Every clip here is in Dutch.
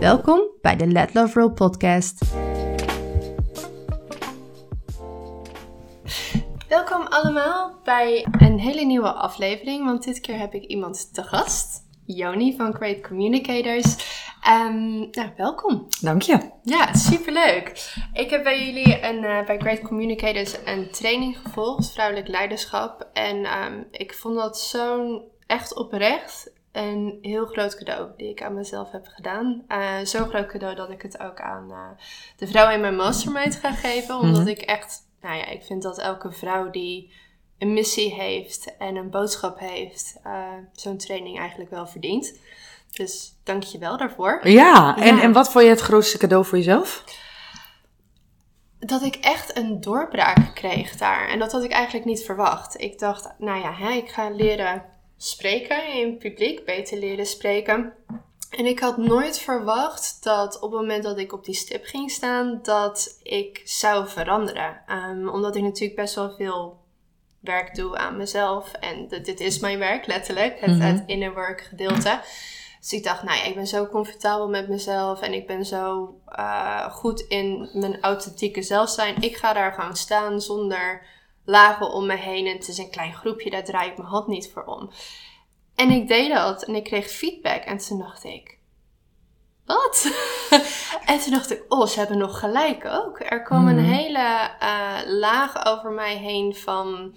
Welkom bij de Let Love Roll podcast. Welkom allemaal bij een hele nieuwe aflevering, want dit keer heb ik iemand te gast. Joni van Great Communicators. Um, nou, welkom. Dank je. Ja, superleuk. Ik heb bij jullie een, uh, bij Great Communicators een training gevolgd, vrouwelijk leiderschap. En um, ik vond dat zo'n echt oprecht een heel groot cadeau die ik aan mezelf heb gedaan. Uh, Zo'n groot cadeau dat ik het ook aan uh, de vrouwen in mijn mastermind ga geven. Omdat mm -hmm. ik echt, nou ja, ik vind dat elke vrouw die een missie heeft en een boodschap heeft, uh, zo'n training eigenlijk wel verdient. Dus dank je wel daarvoor. Ja, en, ja. en wat vond je het grootste cadeau voor jezelf? Dat ik echt een doorbraak kreeg daar. En dat had ik eigenlijk niet verwacht. Ik dacht, nou ja, hè, ik ga leren spreken in publiek, beter leren spreken. En ik had nooit verwacht dat op het moment dat ik op die stip ging staan, dat ik zou veranderen. Um, omdat ik natuurlijk best wel veel werk doe aan mezelf. En dit is mijn werk, letterlijk. Het, mm -hmm. het inner work gedeelte. Dus ik dacht, nou ja, ik ben zo comfortabel met mezelf. En ik ben zo uh, goed in mijn authentieke zelf zijn. Ik ga daar gewoon staan zonder lagen om me heen. En het is een klein groepje, daar draai ik mijn hand niet voor om. En ik deed dat en ik kreeg feedback. En toen dacht ik, wat? en toen dacht ik, oh, ze hebben nog gelijk ook. Er kwam mm. een hele uh, laag over mij heen van,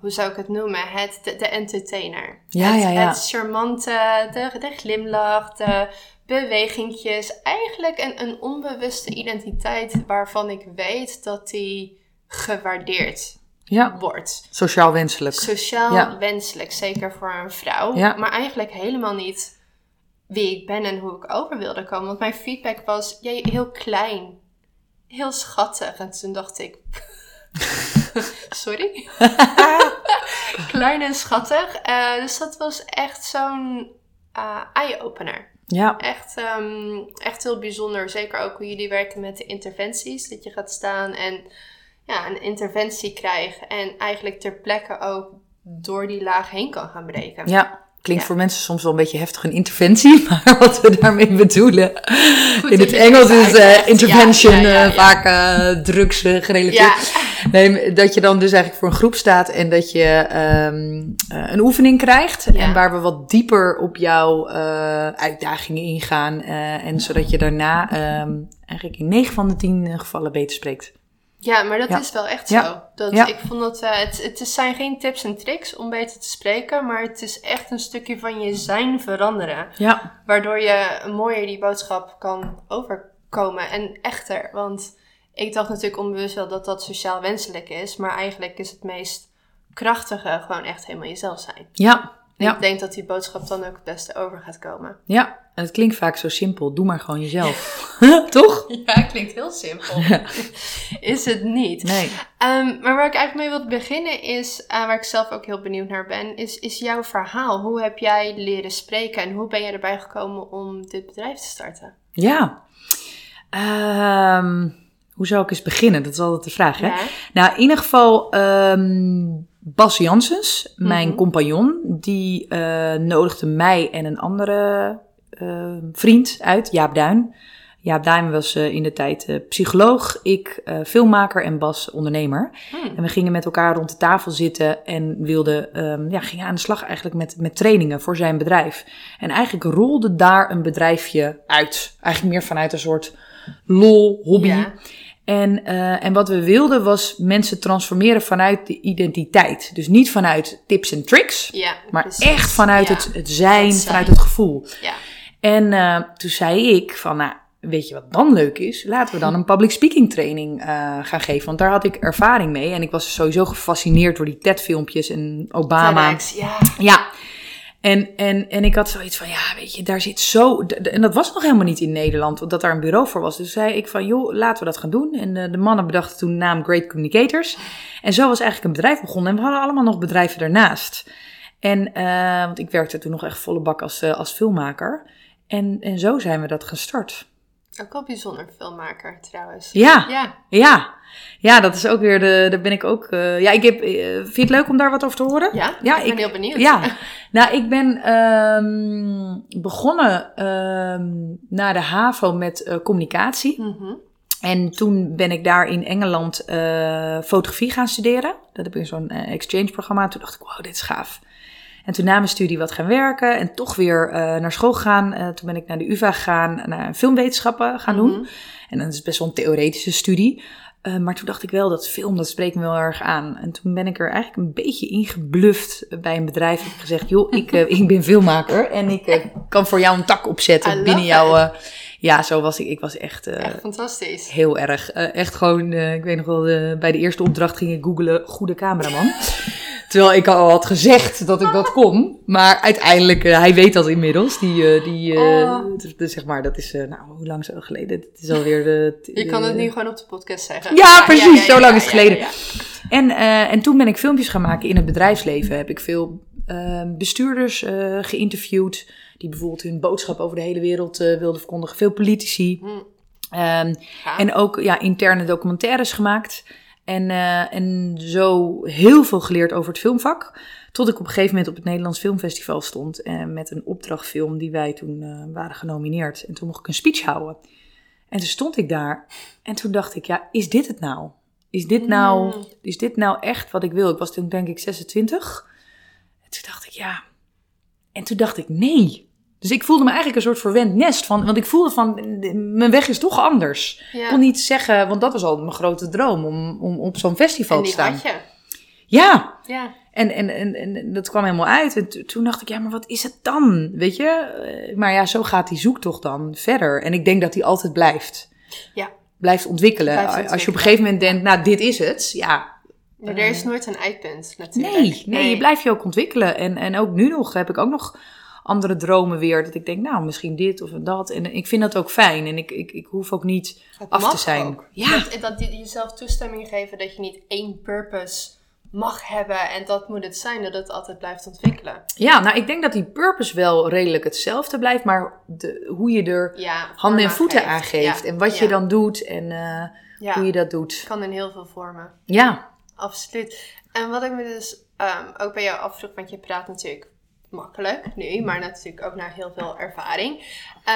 hoe zou ik het noemen? Het, de, de entertainer. Ja, het, ja, ja. het charmante, de, de glimlach, de bewegingjes. Eigenlijk een, een onbewuste identiteit waarvan ik weet dat die gewaardeerd ja. wordt. Sociaal wenselijk. Sociaal ja. wenselijk, zeker voor een vrouw. Ja. Maar eigenlijk helemaal niet wie ik ben en hoe ik over wilde komen. Want mijn feedback was jij heel klein, heel schattig. En toen dacht ik, sorry, klein en schattig. Uh, dus dat was echt zo'n uh, eye-opener. Ja. Echt, um, echt heel bijzonder. Zeker ook hoe jullie werken met de interventies. Dat je gaat staan en ja, een interventie krijgt. En eigenlijk ter plekke ook door die laag heen kan gaan breken. Ja. Klinkt ja. voor mensen soms wel een beetje heftig een interventie, maar wat we daarmee bedoelen. Goed, in het Engels is uh, intervention ja, ja, uh, vaak uh, drugs gerelateerd. Nee, dat je dan dus eigenlijk voor een groep staat en dat je um, een oefening krijgt. En waar we wat dieper op jouw uitdagingen ingaan. en zodat je daarna um, eigenlijk in 9 van de 10 gevallen beter spreekt. Ja, maar dat ja. is wel echt ja. zo. Dat, ja. Ik vond dat uh, het, het zijn geen tips en tricks om beter te spreken, maar het is echt een stukje van je zijn veranderen. Ja. Waardoor je mooier die boodschap kan overkomen en echter. Want ik dacht natuurlijk onbewust wel dat dat sociaal wenselijk is, maar eigenlijk is het meest krachtige gewoon echt helemaal jezelf zijn. Ja. Ja. Ik denk dat die boodschap dan ook het beste over gaat komen. Ja, en het klinkt vaak zo simpel. Doe maar gewoon jezelf. Toch? Ja, klinkt heel simpel. Ja. Is het niet. Nee. Um, maar waar ik eigenlijk mee wil beginnen is, uh, waar ik zelf ook heel benieuwd naar ben, is, is jouw verhaal. Hoe heb jij leren spreken en hoe ben jij erbij gekomen om dit bedrijf te starten? Ja. Um, hoe zou ik eens beginnen? Dat is altijd de vraag, hè? Ja. Nou, in ieder geval... Um, Bas Janssens, mijn mm -hmm. compagnon, die uh, nodigde mij en een andere uh, vriend uit, Jaap Duin. Jaap Duin was uh, in de tijd psycholoog, ik filmmaker en Bas ondernemer. Hmm. En we gingen met elkaar rond de tafel zitten en wilden, um, ja, gingen aan de slag eigenlijk met, met trainingen voor zijn bedrijf. En eigenlijk rolde daar een bedrijfje uit. Eigenlijk meer vanuit een soort lol, hobby. Ja. En, uh, en wat we wilden was mensen transformeren vanuit de identiteit. Dus niet vanuit tips en tricks, ja, maar precies. echt vanuit ja. het, het zijn, Het zijn. vanuit het gevoel. Ja. En uh, toen zei ik van, nou, weet je wat dan leuk is? Laten we dan een public speaking training uh, gaan geven. Want daar had ik ervaring mee. En ik was sowieso gefascineerd door die TED-filmpjes en Obama. TEDx, ja. Ja. En, en, en ik had zoiets van, ja, weet je, daar zit zo... En dat was nog helemaal niet in Nederland, dat daar een bureau voor was. Dus zei ik van, joh, laten we dat gaan doen. En de, de mannen bedachten toen naam Great Communicators. En zo was eigenlijk een bedrijf begonnen. En we hadden allemaal nog bedrijven daarnaast. En, uh, want ik werkte toen nog echt volle bak als, uh, als filmmaker. En, en zo zijn we dat gestart. Ook wel bijzonder filmmaker trouwens. Ja, ja. ja. Ja, dat is ook weer de. Daar ben ik ook. Uh, ja, ik heb. Uh, vind je het leuk om daar wat over te horen? Ja, ja ik ben heel benieuwd. Ja, nou, ik ben um, begonnen um, na de HAVO met uh, communicatie. Mm -hmm. En toen ben ik daar in Engeland fotografie gaan studeren. Dat heb ik in zo'n exchange-programma. Toen dacht ik, wow, dit is gaaf. En toen na mijn studie wat gaan werken en toch weer uh, naar school gegaan. Uh, toen ben ik naar de UvA gegaan, naar filmwetenschappen gaan doen. Mm -hmm. En dat is best wel een theoretische studie. Uh, maar toen dacht ik wel, dat film, dat spreekt me wel erg aan. En toen ben ik er eigenlijk een beetje ingebluft bij een bedrijf. Ik heb gezegd, joh, ik, ik ben filmmaker en ik kan voor jou een tak opzetten binnen jouw... ja, zo was ik. Ik was echt... echt fantastisch. Heel erg. echt gewoon, ik weet nog wel, bij de eerste opdracht ging ik googelen, goede cameraman. Terwijl ik al had gezegd dat ik dat kon. Maar uiteindelijk, uh, hij weet dat inmiddels. Die, uh, die uh, oh. dus, zeg maar, dat is, nou, hoe lang zo geleden? Het is alweer de... Je kan het nu gewoon op de podcast zeggen. Ja, ja precies. Ja, ja, zo lang is het geleden. En, en toen ben ik filmpjes gaan maken in het bedrijfsleven. Heb ik veel bestuurders geïnterviewd. Die bijvoorbeeld hun boodschap over de hele wereld wilden verkondigen. Veel politici. Hmm. Um, en ook ja, interne documentaires gemaakt. En, uh, en zo heel veel geleerd over het filmvak. Tot ik op een gegeven moment op het Nederlands Filmfestival stond. Uh, met een opdrachtfilm die wij toen uh, waren genomineerd. En toen mocht ik een speech houden. En toen stond ik daar. En toen dacht ik, ja, is dit het nou? Is dit nou, mm. is dit nou echt wat ik wil? Ik was toen denk ik 26. En toen dacht ik, ja. En toen dacht ik, nee. Dus ik voelde me eigenlijk een soort verwend nest. Van, want ik voelde van, mijn weg is toch anders. Ja. Ik kon niet zeggen, want dat was al mijn grote droom, om, om op zo'n festival te staan. Had je. Ja. ja. En, en, en, en dat kwam helemaal uit. En toen dacht ik, ja, maar wat is het dan? Weet je? Maar ja, zo gaat die zoektocht dan verder. En ik denk dat die altijd blijft. Ja. Blijft ontwikkelen. Blijft ontwikkelen. Als je op een gegeven moment denkt, nou, dit is het. Ja, maar er is nooit een eindpunt natuurlijk. Nee, nee, nee, je blijft je ook ontwikkelen. En, en ook nu nog heb ik ook nog andere dromen weer. Dat ik denk, nou, misschien dit of dat. En ik vind dat ook fijn. En ik, ik, ik hoef ook niet af te zijn. Ook. Ja. Dat, dat je jezelf toestemming geven dat je niet één purpose mag hebben en dat moet het zijn, dat het altijd blijft ontwikkelen. Ja, nou ik denk dat die purpose wel redelijk hetzelfde blijft, maar de, hoe je er ja, handen en voeten aan geeft en wat je dan doet en uh, hoe je dat doet. Kan in heel veel vormen. Ja. Absoluut. En wat ik me dus um, ook bij jou afvroeg, want je praat natuurlijk makkelijk nu, maar natuurlijk ook naar heel veel ervaring.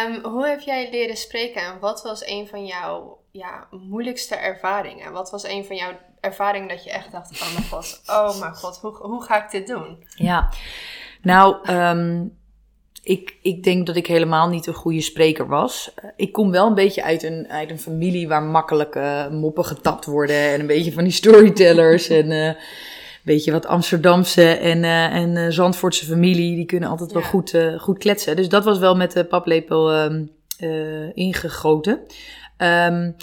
Um, hoe heb jij leren spreken en wat was een van jouw ja, moeilijkste ervaringen? Wat was een van jouw ervaringen dat je echt dacht: oh mijn god, oh mijn god, hoe, hoe ga ik dit doen? Ja, nou, um, ik, ik denk dat ik helemaal niet een goede spreker was. Ik kom wel een beetje uit een, uit een familie waar makkelijke moppen getapt worden en een beetje van die storytellers en. Uh, beetje wat Amsterdamse en, uh, en uh, Zandvoortse familie, die kunnen altijd wel goed, uh, goed kletsen. Dus dat was wel met de paplepel um, ingegoten. Um,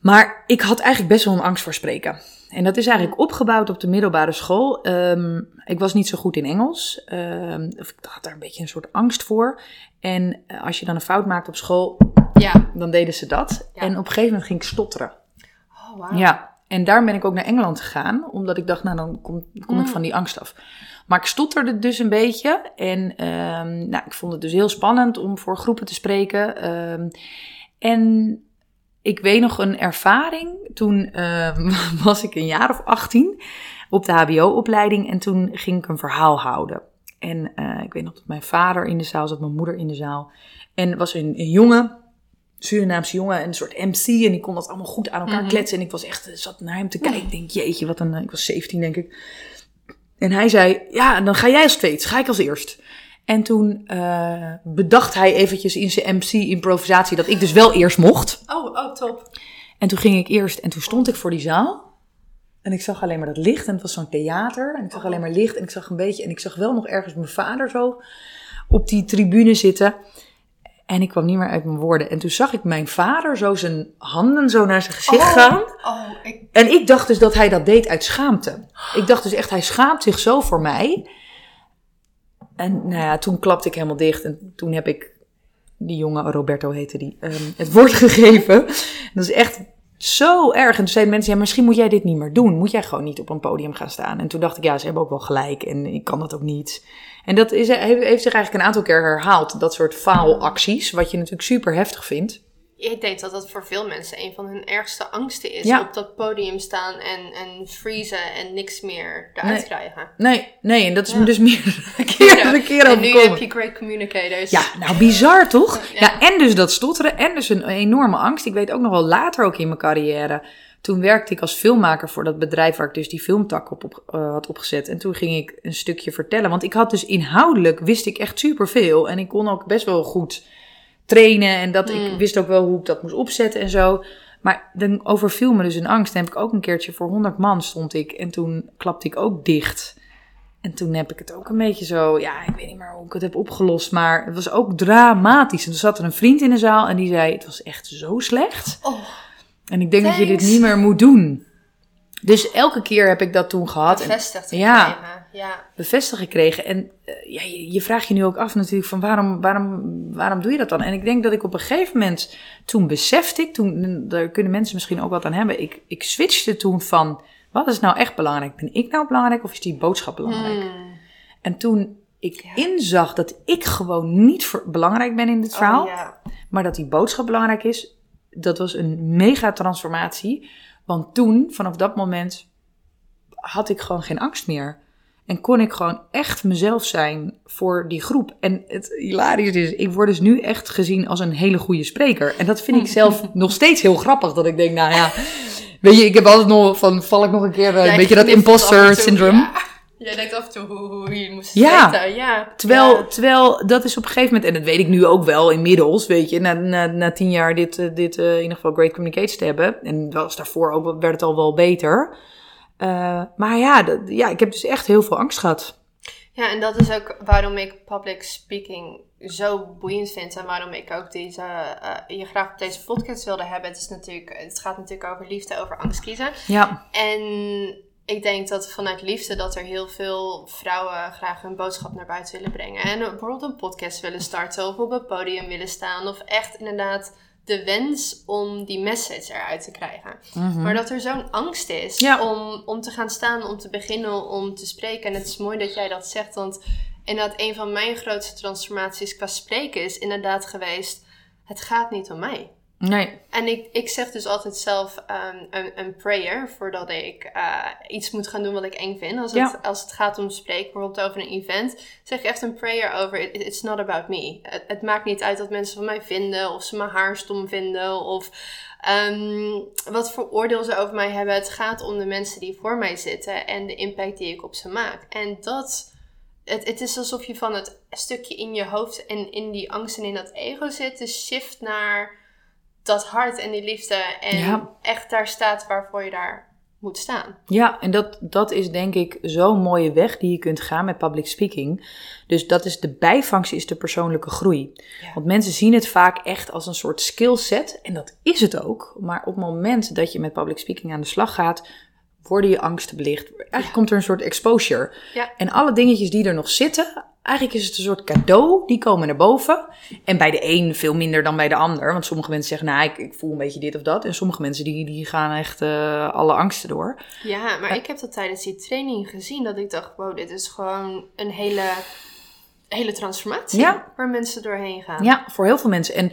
maar ik had eigenlijk best wel een angst voor spreken. En dat is eigenlijk opgebouwd op de middelbare school. Um, ik was niet zo goed in Engels. of ik had daar een beetje een soort angst voor. En als je dan een fout maakt op school, ja. dan deden ze dat. Ja. En op een gegeven moment ging ik stotteren. Oh, wow. Ja, en daar ben ik ook naar Engeland gegaan, omdat ik dacht, nou dan kom, kom ik van die angst af. Maar ik stotterde dus een beetje en um, nou, ik vond het dus heel spannend om voor groepen te spreken. Um, en ik weet nog een ervaring, toen uh, was ik een jaar of 18 op de HBO-opleiding en toen ging ik een verhaal houden. En uh, ik weet nog dat mijn vader in de zaal zat, mijn moeder in de zaal. En was een, een jongen Surinaamse jongen, een soort MC. En die kon dat allemaal goed aan elkaar mm -hmm. kletsen. En ik was echt, zat naar hem te kijken. Ik denk, jeetje, wat een, ik was 17 denk ik. En hij zei, ja, dan ga jij als tweede, ga ik als eerst. En toen uh, bedacht hij eventjes in zijn MC-improvisatie dat ik dus wel eerst mocht. Oh, oh, top. En toen ging ik eerst en toen stond ik voor die zaal. En ik zag alleen maar dat licht en het was zo'n theater. En ik zag alleen maar licht en ik zag een beetje... En ik zag wel nog ergens mijn vader zo op die tribune zitten. En ik kwam niet meer uit mijn woorden. En toen zag ik mijn vader zo zijn handen zo naar zijn gezicht oh, gaan. Oh, ik... En ik dacht dus dat hij dat deed uit schaamte. Ik dacht dus echt, hij schaamt zich zo voor mij. En nou ja, toen klapte ik helemaal dicht. En toen heb ik die jongen, Roberto heette die, ehm, het woord gegeven. dat is echt zo erg. En toen zeiden mensen, ja, misschien moet jij dit niet meer doen. Moet jij gewoon niet op een podium gaan staan. En toen dacht ik, ja, ze hebben ook wel gelijk. En ik kan dat ook niet. En dat is, heeft zich eigenlijk een aantal keer herhaald. Dat soort faalacties, wat je natuurlijk super heftig vindt ik denk dat dat voor veel mensen een van hun ergste angsten is. Op dat podium staan en, en freezen en niks meer eruit nee. krijgen. Nee, nee, en dat is me dus meer een keer, een keer En nu heb je great communicators. Ja, nou bizar toch? Ja. en dus dat stotteren en dus een enorme angst. Ik weet ook nog wel later ook in mijn carrière. Toen werkte ik als filmmaker voor dat bedrijf waar ik dus die filmtak op, op uh, had opgezet. En toen ging ik een stukje vertellen. Want ik had dus inhoudelijk, wist ik echt superveel. En ik kon ook best wel goed trainen. En dat ik mm. wist ook wel hoe ik dat moest opzetten en zo. Maar dan overviel me dus een angst. Dan heb ik ook een keertje voor 100 man stond ik. En toen klapte ik ook dicht. En toen heb ik het ook een beetje zo, ja, ik weet niet meer hoe ik het heb opgelost, maar het was ook dramatisch. En toen zat er een vriend in de zaal en die zei, het was echt zo slecht. Oh, en ik denk dat je dit niet meer moet doen. Dus elke keer heb ik dat toen gehad. Bevestigd gekregen. Ja, ja. Bevestigd gekregen. En uh, ja, je, je vraagt je nu ook af natuurlijk van waarom, waarom, waarom doe je dat dan? En ik denk dat ik op een gegeven moment, toen besefte ik, toen, daar kunnen mensen misschien ook wat aan hebben. Ik, ik switchte toen van, wat is nou echt belangrijk? Ben ik nou belangrijk of is die boodschap belangrijk? Hmm. En toen ik inzag dat ik gewoon niet voor, belangrijk ben in dit oh, verhaal, maar dat die boodschap belangrijk is, dat was een mega transformatie. Want toen, vanaf dat moment, had ik gewoon geen angst meer. En kon ik gewoon echt mezelf zijn voor die groep. En het hilarisch is, ik word dus nu echt gezien als een hele goede spreker. En dat vind ik zelf nog steeds heel grappig. Dat ik denk, nou ja, weet je, ik heb altijd nog van, val ik nog een keer een beetje dat imposter syndroom. Jij denkt af en toe hoe, hoe je moest ja. Ja, terwijl, terwijl dat is op een gegeven moment, en dat weet ik nu ook wel inmiddels, weet je, na, na, na tien jaar dit, eh, dit uh, in ieder geval Great Communications te hebben, en was daarvoor ook, werd het al wel beter. Uh, maar ja, dat, ja, ik heb dus echt heel veel angst gehad. Ja, en dat is ook waarom ik public speaking zo boeiend vind en waarom ik ook deze, uh, je graag op deze podcast wilde hebben. Het, is natuurlijk, het gaat natuurlijk over liefde, over angst kiezen. Ja. En ik denk dat vanuit liefde dat er heel veel vrouwen graag hun boodschap naar buiten willen brengen. En bijvoorbeeld een podcast willen starten of op een podium willen staan. Of echt inderdaad de wens om die message eruit te krijgen. Mhm. Maar dat er zo'n angst is om, om te gaan staan, om te beginnen, om te spreken. En het is mooi dat jij dat zegt, want inderdaad een van mijn grootste transformaties qua spreken is inderdaad geweest... Het gaat niet om mij. Nee. En ik, ik zeg dus altijd zelf um, een, een prayer voordat ik uh, iets moet gaan doen wat ik eng vind. Als het, als het gaat om spreken, bijvoorbeeld over een event, zeg ik echt een prayer over it's not about me. Het, het, maakt niet uit wat mensen van mij vinden, of ze mijn haar stom vinden, of um, wat voor oordeel ze over mij hebben. Het gaat om de mensen die voor mij zitten en de impact die ik op ze maak. En dat, het, het is alsof je van het stukje in je hoofd en in die angst en in dat ego zit, de shift naar dat hart en die liefde en echt daar staat waarvoor je daar moet staan. Ja, en dat, dat is denk ik zo'n mooie weg die je kunt gaan met public speaking. Dus dat is de bijvangst, is de persoonlijke groei. Want mensen zien het vaak echt als een soort skillset en dat is het ook. Maar op het moment dat je met public speaking aan de slag gaat, worden je angsten belicht. Eigenlijk komt er een soort exposure. Ja. En alle dingetjes die er nog zitten, Eigenlijk is het een soort cadeau, die komen naar boven. En bij de een veel minder dan bij de ander. Want sommige mensen zeggen, nou, ik, ik voel een beetje dit of dat. En sommige mensen die, die gaan echt uh, alle angsten door. Ja, maar ik heb dat tijdens die training gezien. Dat ik dacht, wow, dit is gewoon een hele hele transformatie ja. waar mensen doorheen gaan. Ja, voor heel veel mensen. En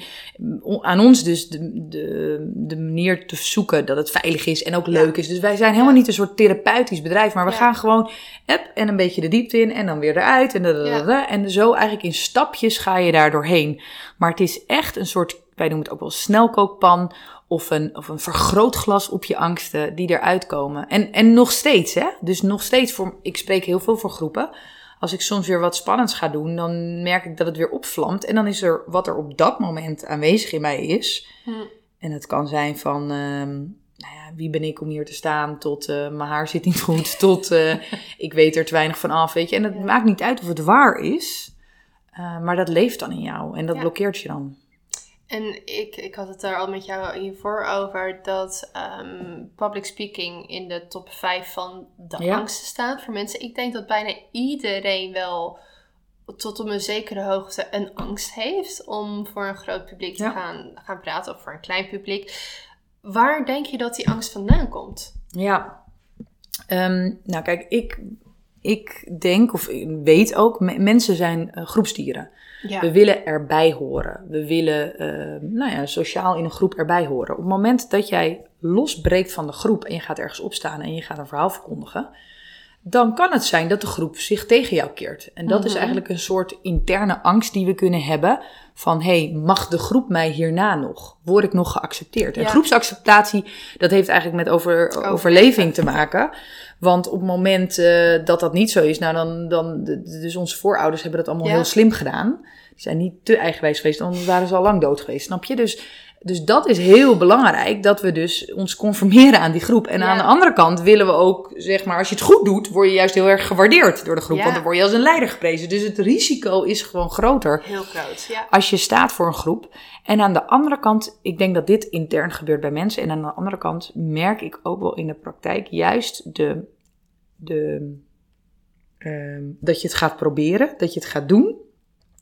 aan ons dus de, de, de manier te zoeken dat het veilig is en ook leuk is. Dus wij zijn helemaal niet een soort therapeutisch bedrijf, maar we gaan gewoon app en een beetje de diepte in en dan weer eruit. En, en zo eigenlijk in stapjes ga je daar doorheen. Maar het is echt een soort, wij noemen het ook wel snelkookpan of een, of een vergrootglas op je angsten die eruit komen. En, en nog steeds, hè? Dus nog steeds, voor, ik spreek heel veel voor groepen als ik soms weer wat spannends ga doen, dan merk ik dat het weer opvlamt. En dan is er wat er op dat moment aanwezig in mij is. En het kan zijn van, ehm, nou ja, wie ben ik om hier te staan? Tot uh, mijn haar zit niet goed, tot uh, ik weet er te weinig van af, weet je. En het maakt niet uit of het waar is, uh, maar dat leeft dan in jou en dat blokkeert je dan. En ik, ik had het daar al met jou hiervoor over dat ehm, public speaking in de top 5 van de angsten staat voor mensen. Ik denk dat bijna iedereen wel tot op een zekere hoogte een angst heeft om voor een groot publiek te gaan, gaan praten of voor een klein publiek. Waar denk je dat die angst vandaan komt? Ja, ehm, nou kijk, ik, ik denk of weet ook, mensen zijn uh, groepsdieren. Ja. We willen erbij horen. We willen uh, nou ja, sociaal in een groep erbij horen. Op het moment dat jij losbreekt van de groep en je gaat ergens opstaan en je gaat een verhaal verkondigen, dan kan het zijn dat de groep zich tegen jou keert. En dat is mhm. eigenlijk een soort interne angst die we kunnen hebben van hey, mag de groep mij hierna nog? Word ik nog geaccepteerd? En groepsacceptatie, dat heeft eigenlijk met over, overleving te maken. Want op het moment uh, dat dat niet zo is, nou dan, dan, dus onze voorouders hebben dat allemaal heel slim gedaan. Die zijn niet te eigenwijs geweest, dan waren ze al lang dood geweest, snap je? Dus dus dat is heel belangrijk, dat we dus ons conformeren aan die groep. En aan de andere kant willen we ook, zeg maar, als je het goed doet, word je juist heel erg gewaardeerd door de groep. Want dan word je als een leider geprezen. Dus het risico is gewoon groter. Heel groot, ja. Als je staat voor een groep. En aan de andere kant, ik denk dat dit intern gebeurt bij mensen. En aan de andere kant merk ik ook wel in de praktijk juist de, de, uh, dat je het gaat proberen, dat je het gaat doen.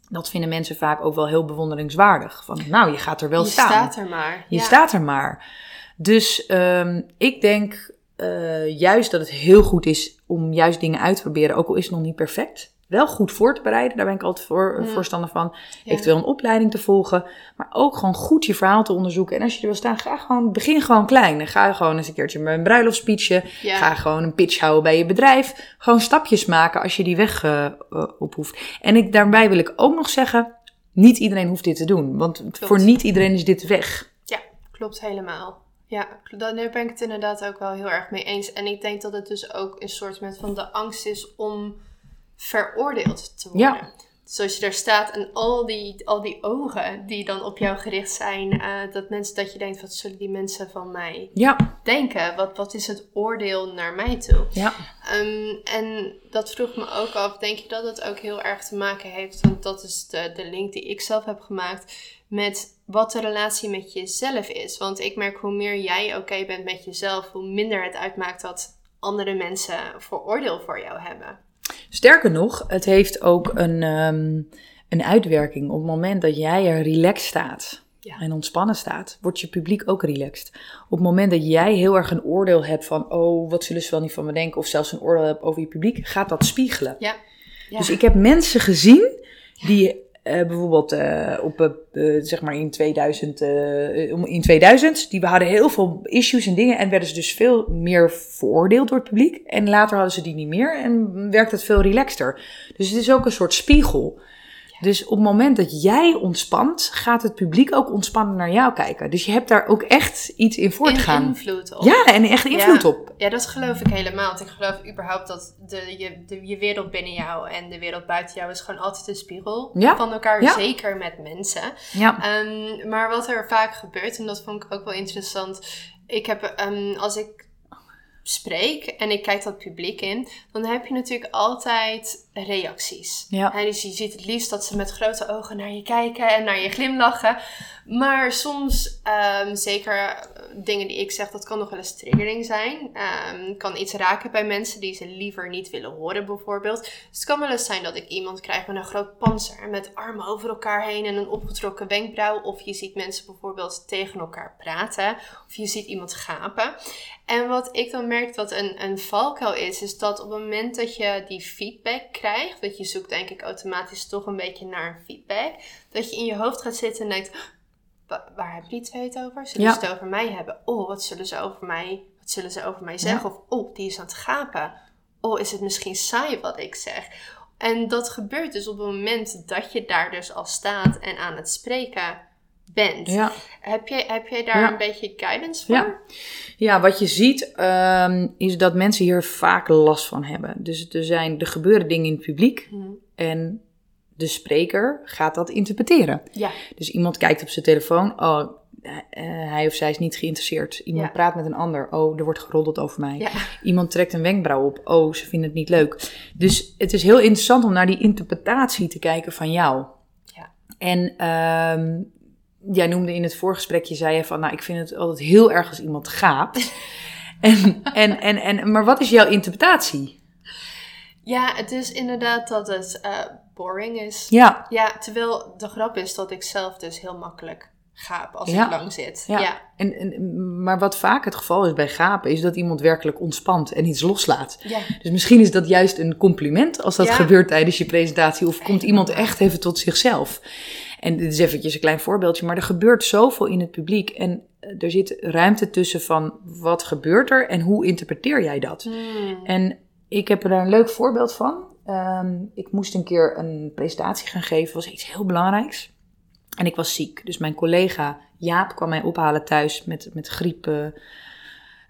Dat vinden mensen vaak ook wel heel bewonderingswaardig. Van, nou, je gaat er wel staan. Je staat er maar. Je staat er maar. Dus um, ik denk uh, juist dat het heel goed is om juist dingen uit te proberen, ook al is het nog niet perfect wel goed voor te bereiden. Daar ben ik altijd voor, voorstander van. Ja. Eventueel een opleiding te volgen. Maar ook gewoon goed je verhaal te onderzoeken. En als je er wil staan, ga gewoon, begin gewoon klein. En ga gewoon eens een keertje met een bruiloftspeechje. Ja. Ga gewoon een pitch houden bij je bedrijf. Gewoon stapjes maken als je die weg uh, op hoeft. En ik, daarbij wil ik ook nog zeggen, niet iedereen hoeft dit te doen. Want voor niet iedereen is dit weg. Ja, klopt helemaal. Ja, daar ben ik het inderdaad ook wel heel erg mee eens. En ik denk dat het dus ook een soort van de angst is om veroordeeld te worden. Ja. Dus als je daar staat en al die, al die ogen die dan op jou gericht zijn, uh, dat, mensen, dat je denkt, wat zullen die mensen van mij ja. denken? Wat, wat is het oordeel naar mij toe? Ja. Um, en dat vroeg me ook af, denk je dat het ook heel erg te maken heeft, want dat is de, de link die ik zelf heb gemaakt, met wat de relatie met jezelf is. Want ik merk hoe meer jij oké bent met jezelf, hoe minder het uitmaakt dat andere mensen vooroordeel voor jou hebben. Sterker nog, het heeft ook een, um, een uitwerking. Op het moment dat jij er relaxed staat en ontspannen staat, wordt je publiek ook relaxed. Op het moment dat jij heel erg een oordeel hebt van, oh, wat zullen ze wel niet van me denken, of zelfs een oordeel hebt over je publiek, gaat dat spiegelen. Ja. Ja. Dus ik heb mensen gezien die uh, bijvoorbeeld uh, op, uh, zeg maar in 2000, in 2000, die hadden heel veel issues en dingen en werden ze dus veel meer veroordeeld door het publiek. En later hadden ze die niet meer en werkt het veel relaxter. Dus het is ook een soort spiegel. Dus op het moment dat jij ontspant, gaat het publiek ook ontspannen naar jou kijken. Dus je hebt daar ook echt iets in voor te gaan. invloed op. Ja, en echt invloed op. Ja, dat geloof ik helemaal. Want ik geloof überhaupt dat de, je, de, je wereld binnen jou en de wereld buiten jou is gewoon altijd een spiegel van elkaar. Zeker met mensen. Ja. Um, maar wat er vaak gebeurt, en dat vond ik ook wel interessant. Ik heb, um, als ik spreek en ik kijk dat publiek in, dan heb je natuurlijk altijd reacties. Ja. dus je ziet het liefst dat ze met grote ogen naar je kijken en naar je glimlachen. Maar soms, um, zeker dingen die ik zeg, dat kan nog wel eens triggering zijn. Um, kan iets raken bij mensen die ze liever niet willen horen, bijvoorbeeld. Dus het kan wel eens zijn dat ik iemand krijg met een groot panzer, met armen over elkaar heen en een opgetrokken wenkbrauw. Of je ziet mensen bijvoorbeeld tegen elkaar praten, of je ziet iemand gapen. En wat ik dan merk dat een, een valkuil is, is dat op het moment dat je die feedback krijgt, dat je zoekt denk ik automatisch toch een beetje naar feedback, dat je in je hoofd gaat zitten en denkt, waar hebben die twee het over? Zullen ze het over mij hebben? Oh, wat zullen ze over mij, wat zullen ze over mij zeggen? Of, oh, die is aan het gapen. Oh, is het misschien saai wat ik zeg? En dat gebeurt dus op het moment dat je daar dus al staat en aan het spreken bent. Ja. Heb, jij, heb jij daar een beetje guidance voor? Ja, ja wat je ziet um, is dat mensen hier vaak last van hebben. Dus er, zijn, er gebeuren dingen in het publiek. Mhm. En de spreker gaat dat interpreteren. Ja. Dus iemand kijkt op zijn telefoon. Oh, uh, hij of zij is niet geïnteresseerd. Iemand praat met een ander. Oh, er wordt geroddeld over mij. Ja. Iemand trekt een wenkbrauw op. Oh, ze vinden het niet leuk. Dus het is heel interessant om naar die interpretatie te kijken van jou. Ja. En um, jij noemde in het voorgesprekje, zei je van, nou, ik vind het altijd heel erg als iemand gaapt. en, en, en, en, maar wat is jouw interpretatie? Ja, het is inderdaad dat het uh, boring is. Ja. Ja, terwijl de grap is dat ik zelf dus heel makkelijk gaap als ik lang zit. Ja. ja. En, en, maar wat vaak het geval is bij gapen, is dat iemand werkelijk ontspant en iets loslaat. Ja. Dus misschien is dat juist een compliment als dat gebeurt tijdens je presentatie. Of komt iemand echt even tot zichzelf. En dit is eventjes een klein voorbeeldje, maar er gebeurt zoveel in het publiek. En eh, er zit ruimte tussen van wat gebeurt er en hoe interpreteer jij dat? Hmm. En ik heb er daar een leuk voorbeeld van. Ehm, ik moest een keer een presentatie gaan geven, was iets heel belangrijks. En ik was ziek. Dus mijn collega Jaap kwam mij ophalen thuis met, met griep.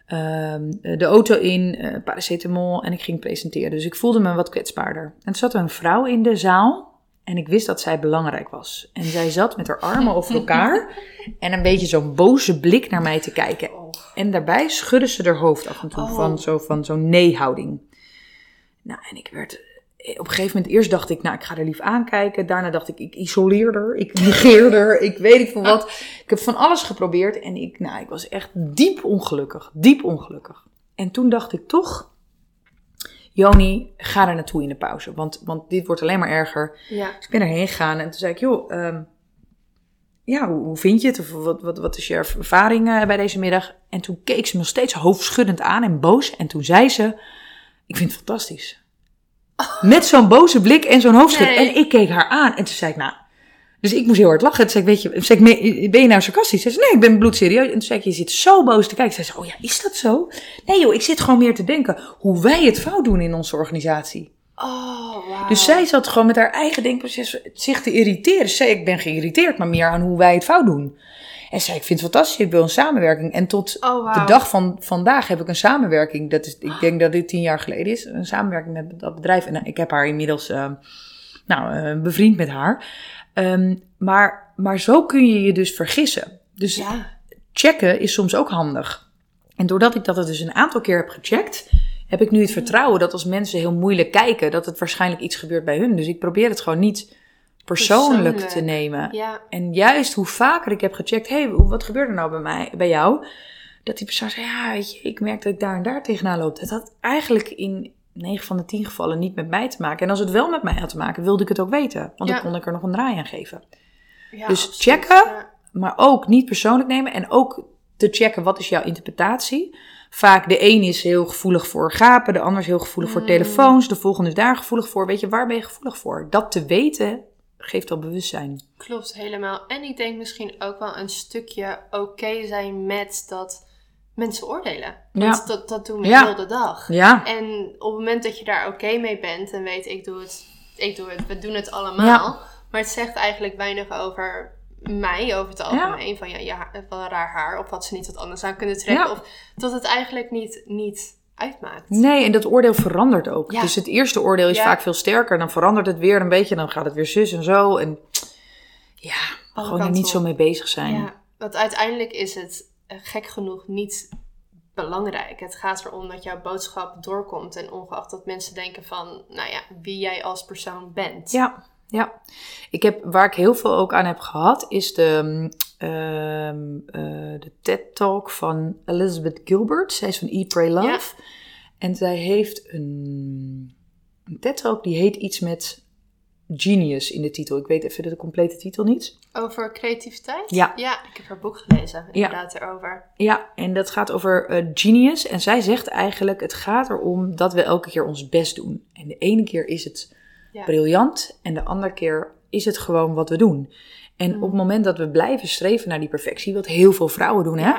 Ehm, de auto in, uh, paracetamol en ik ging presenteren. Dus ik voelde me wat kwetsbaarder. En er zat een vrouw in de zaal en ik wist dat zij belangrijk was. En zij zat met haar armen over elkaar en een beetje zo'n boze blik naar mij te kijken. En daarbij schudde ze haar hoofd af en toe van oh. zo'n van zo'n nee-houding. Nou, en ik werd op een gegeven moment, eerst dacht ik, nou, ik ga er lief aankijken. Daarna dacht ik, ik isoleer er, ik negeer er, ik weet niet van wat. Ik heb van alles geprobeerd en ik, nou, ik was echt diep ongelukkig, diep ongelukkig. En toen dacht ik toch, Joni, ga er naartoe in de pauze, want, want dit wordt alleen maar erger. Ja. Dus ik ben erheen gegaan en toen zei ik, joh, ehm, ja, hoe, vind je het? Of wat, wat, wat is je ervaring uh, bij deze middag? En toen keek ze me nog steeds hoofdschuddend aan en boos. En toen zei ze, ik vind het fantastisch. Met zo'n boze blik en zo'n hoofdschud. En ik keek haar aan. En toen zei ik, nou... Dus ik moest heel hard lachen. Toen zei ik, weet je, zei ik, ben je nou sarcastisch? Ze zei, nee, ik ben bloedserieus. En toen zei ik, je zit zo boos te kijken. Ze zei, oh ja, is dat zo? Nee joh, ik zit gewoon meer te denken hoe wij het fout doen in onze organisatie. Oh, wow. Dus zij zat gewoon met haar eigen denkproces zich te irriteren. Ze zei, ik ben geïrriteerd, maar meer aan hoe wij het fout doen. En zei, ik vind het fantastisch, ik wil een samenwerking. En tot oh, de dag van vandaag heb ik een samenwerking. Dat is, ik denk dat dit tien jaar geleden is. Een samenwerking met dat bedrijf. En ik heb haar inmiddels, uh, nou, uh, bevriend met haar. Um, maar, maar zo kun je je dus vergissen. Dus ja. checken is soms ook handig. En doordat ik dat dus een aantal keer heb gecheckt, heb ik nu het vertrouwen dat als mensen heel moeilijk kijken, dat het waarschijnlijk iets gebeurt bij hun. Dus ik probeer het gewoon niet persoonlijk, te nemen. Ja. En juist hoe vaker ik heb gecheckt, hé, hey, wat gebeurt er nou bij mij, bij jou? Dat die persoon zei, ja, weet je, ik merk dat ik daar en daar tegenaan loop. Dat had eigenlijk in 9 van de 10 gevallen niet met mij te maken. En als het wel met mij had te maken, wilde ik het ook weten. Want dan kon ik er nog een draai aan geven. Ja, dus checken, maar ook niet persoonlijk nemen. En ook te checken, wat is jouw interpretatie? Vaak de een is heel gevoelig voor gapen, de ander is heel gevoelig voor mm. telefoons, de volgende is daar gevoelig voor. Weet je, waar ben je gevoelig voor? Dat te weten geeft al bewustzijn. Klopt, helemaal. En ik denk misschien ook wel een stukje oké zijn met dat mensen oordelen. Want ja. dat, dat doen we ja. heel de dag. Ja. En op het moment dat je daar oké mee bent en weet, ik doe het, ik doe het, we doen het allemaal. Maar het zegt eigenlijk weinig over mij over het algemeen. Van ja, ja, wel raar haar. Of wat ze niet wat anders aan kunnen trekken. Of dat het eigenlijk niet, niet uitmaakt. Nee, en dat oordeel verandert ook. Dus het eerste oordeel is vaak veel sterker. Dan verandert het weer een beetje. Dan gaat het weer zus en zo. En ja, gewoon er niet zo mee bezig zijn. Ja, want uiteindelijk is het gek genoeg niet belangrijk. Het gaat erom dat jouw boodschap doorkomt. En ongeacht dat mensen denken van, nou ja, wie jij als persoon bent. Ja, ja. Ik heb, waar ik heel veel ook aan heb gehad, is de, um, uh, de TED-talk van Elizabeth Gilbert. Zij is van Eat, Pray, Love. En zij heeft een, een TED-talk die heet iets met genius in de titel. Ik weet even de complete titel niet. Over creativiteit? Ja. Ja, ik heb haar boek gelezen, inderdaad, ja. erover. Ja, en dat gaat over uh, genius. En zij zegt eigenlijk, het gaat erom dat we elke keer ons best doen. En de ene keer is het briljant en de andere keer is het gewoon wat we doen. En op het mm. moment dat we blijven streven naar die perfectie, wat heel veel vrouwen doen, hè,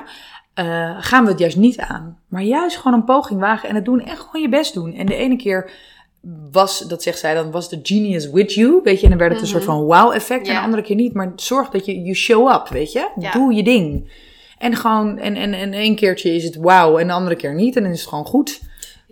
uh, gaan we het juist niet aan. Maar juist gewoon een poging wagen en het doen en gewoon je best doen. En de ene keer was, dat zegt zij dan, was de genius with you, weet je. En dan werd het een soort van wow effect en de andere keer niet. Maar zorg dat je, you show up, weet je. Doe je ding. En gewoon, en, en, en één keertje is het wow en de andere keer niet. En dan is het gewoon goed.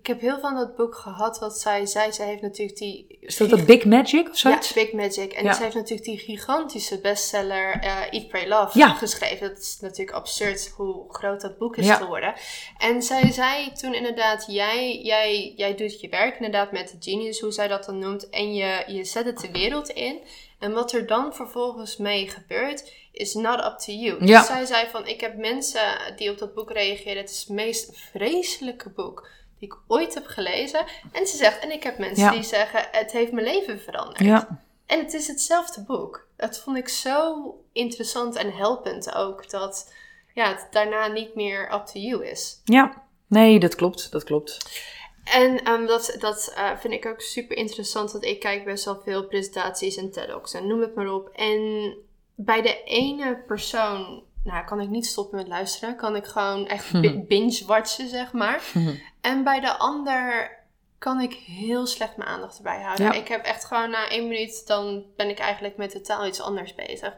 Ik heb heel van dat boek gehad wat zij zei. Zij heeft natuurlijk die... Is dat dat Big Magic of zoiets? Ja, Big Magic. En ja. zij heeft natuurlijk die gigantische bestseller uh, Eat, Pray, Love geschreven. Dat is natuurlijk absurd hoe groot dat boek is geworden. En zij zei toen inderdaad, jij, jij, jij doet je werk inderdaad met de genius, hoe zij dat dan noemt. En je, je zet het de wereld in. En wat er dan vervolgens mee gebeurt, is not up to you. Dus zij zei van, ik heb mensen die op dat boek reageren. Het is het meest vreselijke boek die ik ooit heb gelezen. En ze zegt, en ik heb mensen die zeggen, het heeft mijn leven veranderd. Ja. En het is hetzelfde boek. Dat vond ik zo interessant en helpend ook, dat ja, het daarna niet meer up to you is. Ja, nee, dat klopt, dat klopt. En um, dat, dat uh, vind ik ook super interessant, want ik kijk best wel veel presentaties en TEDx en noem het maar op. En bij de ene persoon, nou kan ik niet stoppen met luisteren, kan ik gewoon echt binge-watchen, zeg maar. en bij de ander kan ik heel slecht mijn aandacht erbij houden. Ik heb echt gewoon na één minuut, dan ben ik eigenlijk met totaal iets anders bezig.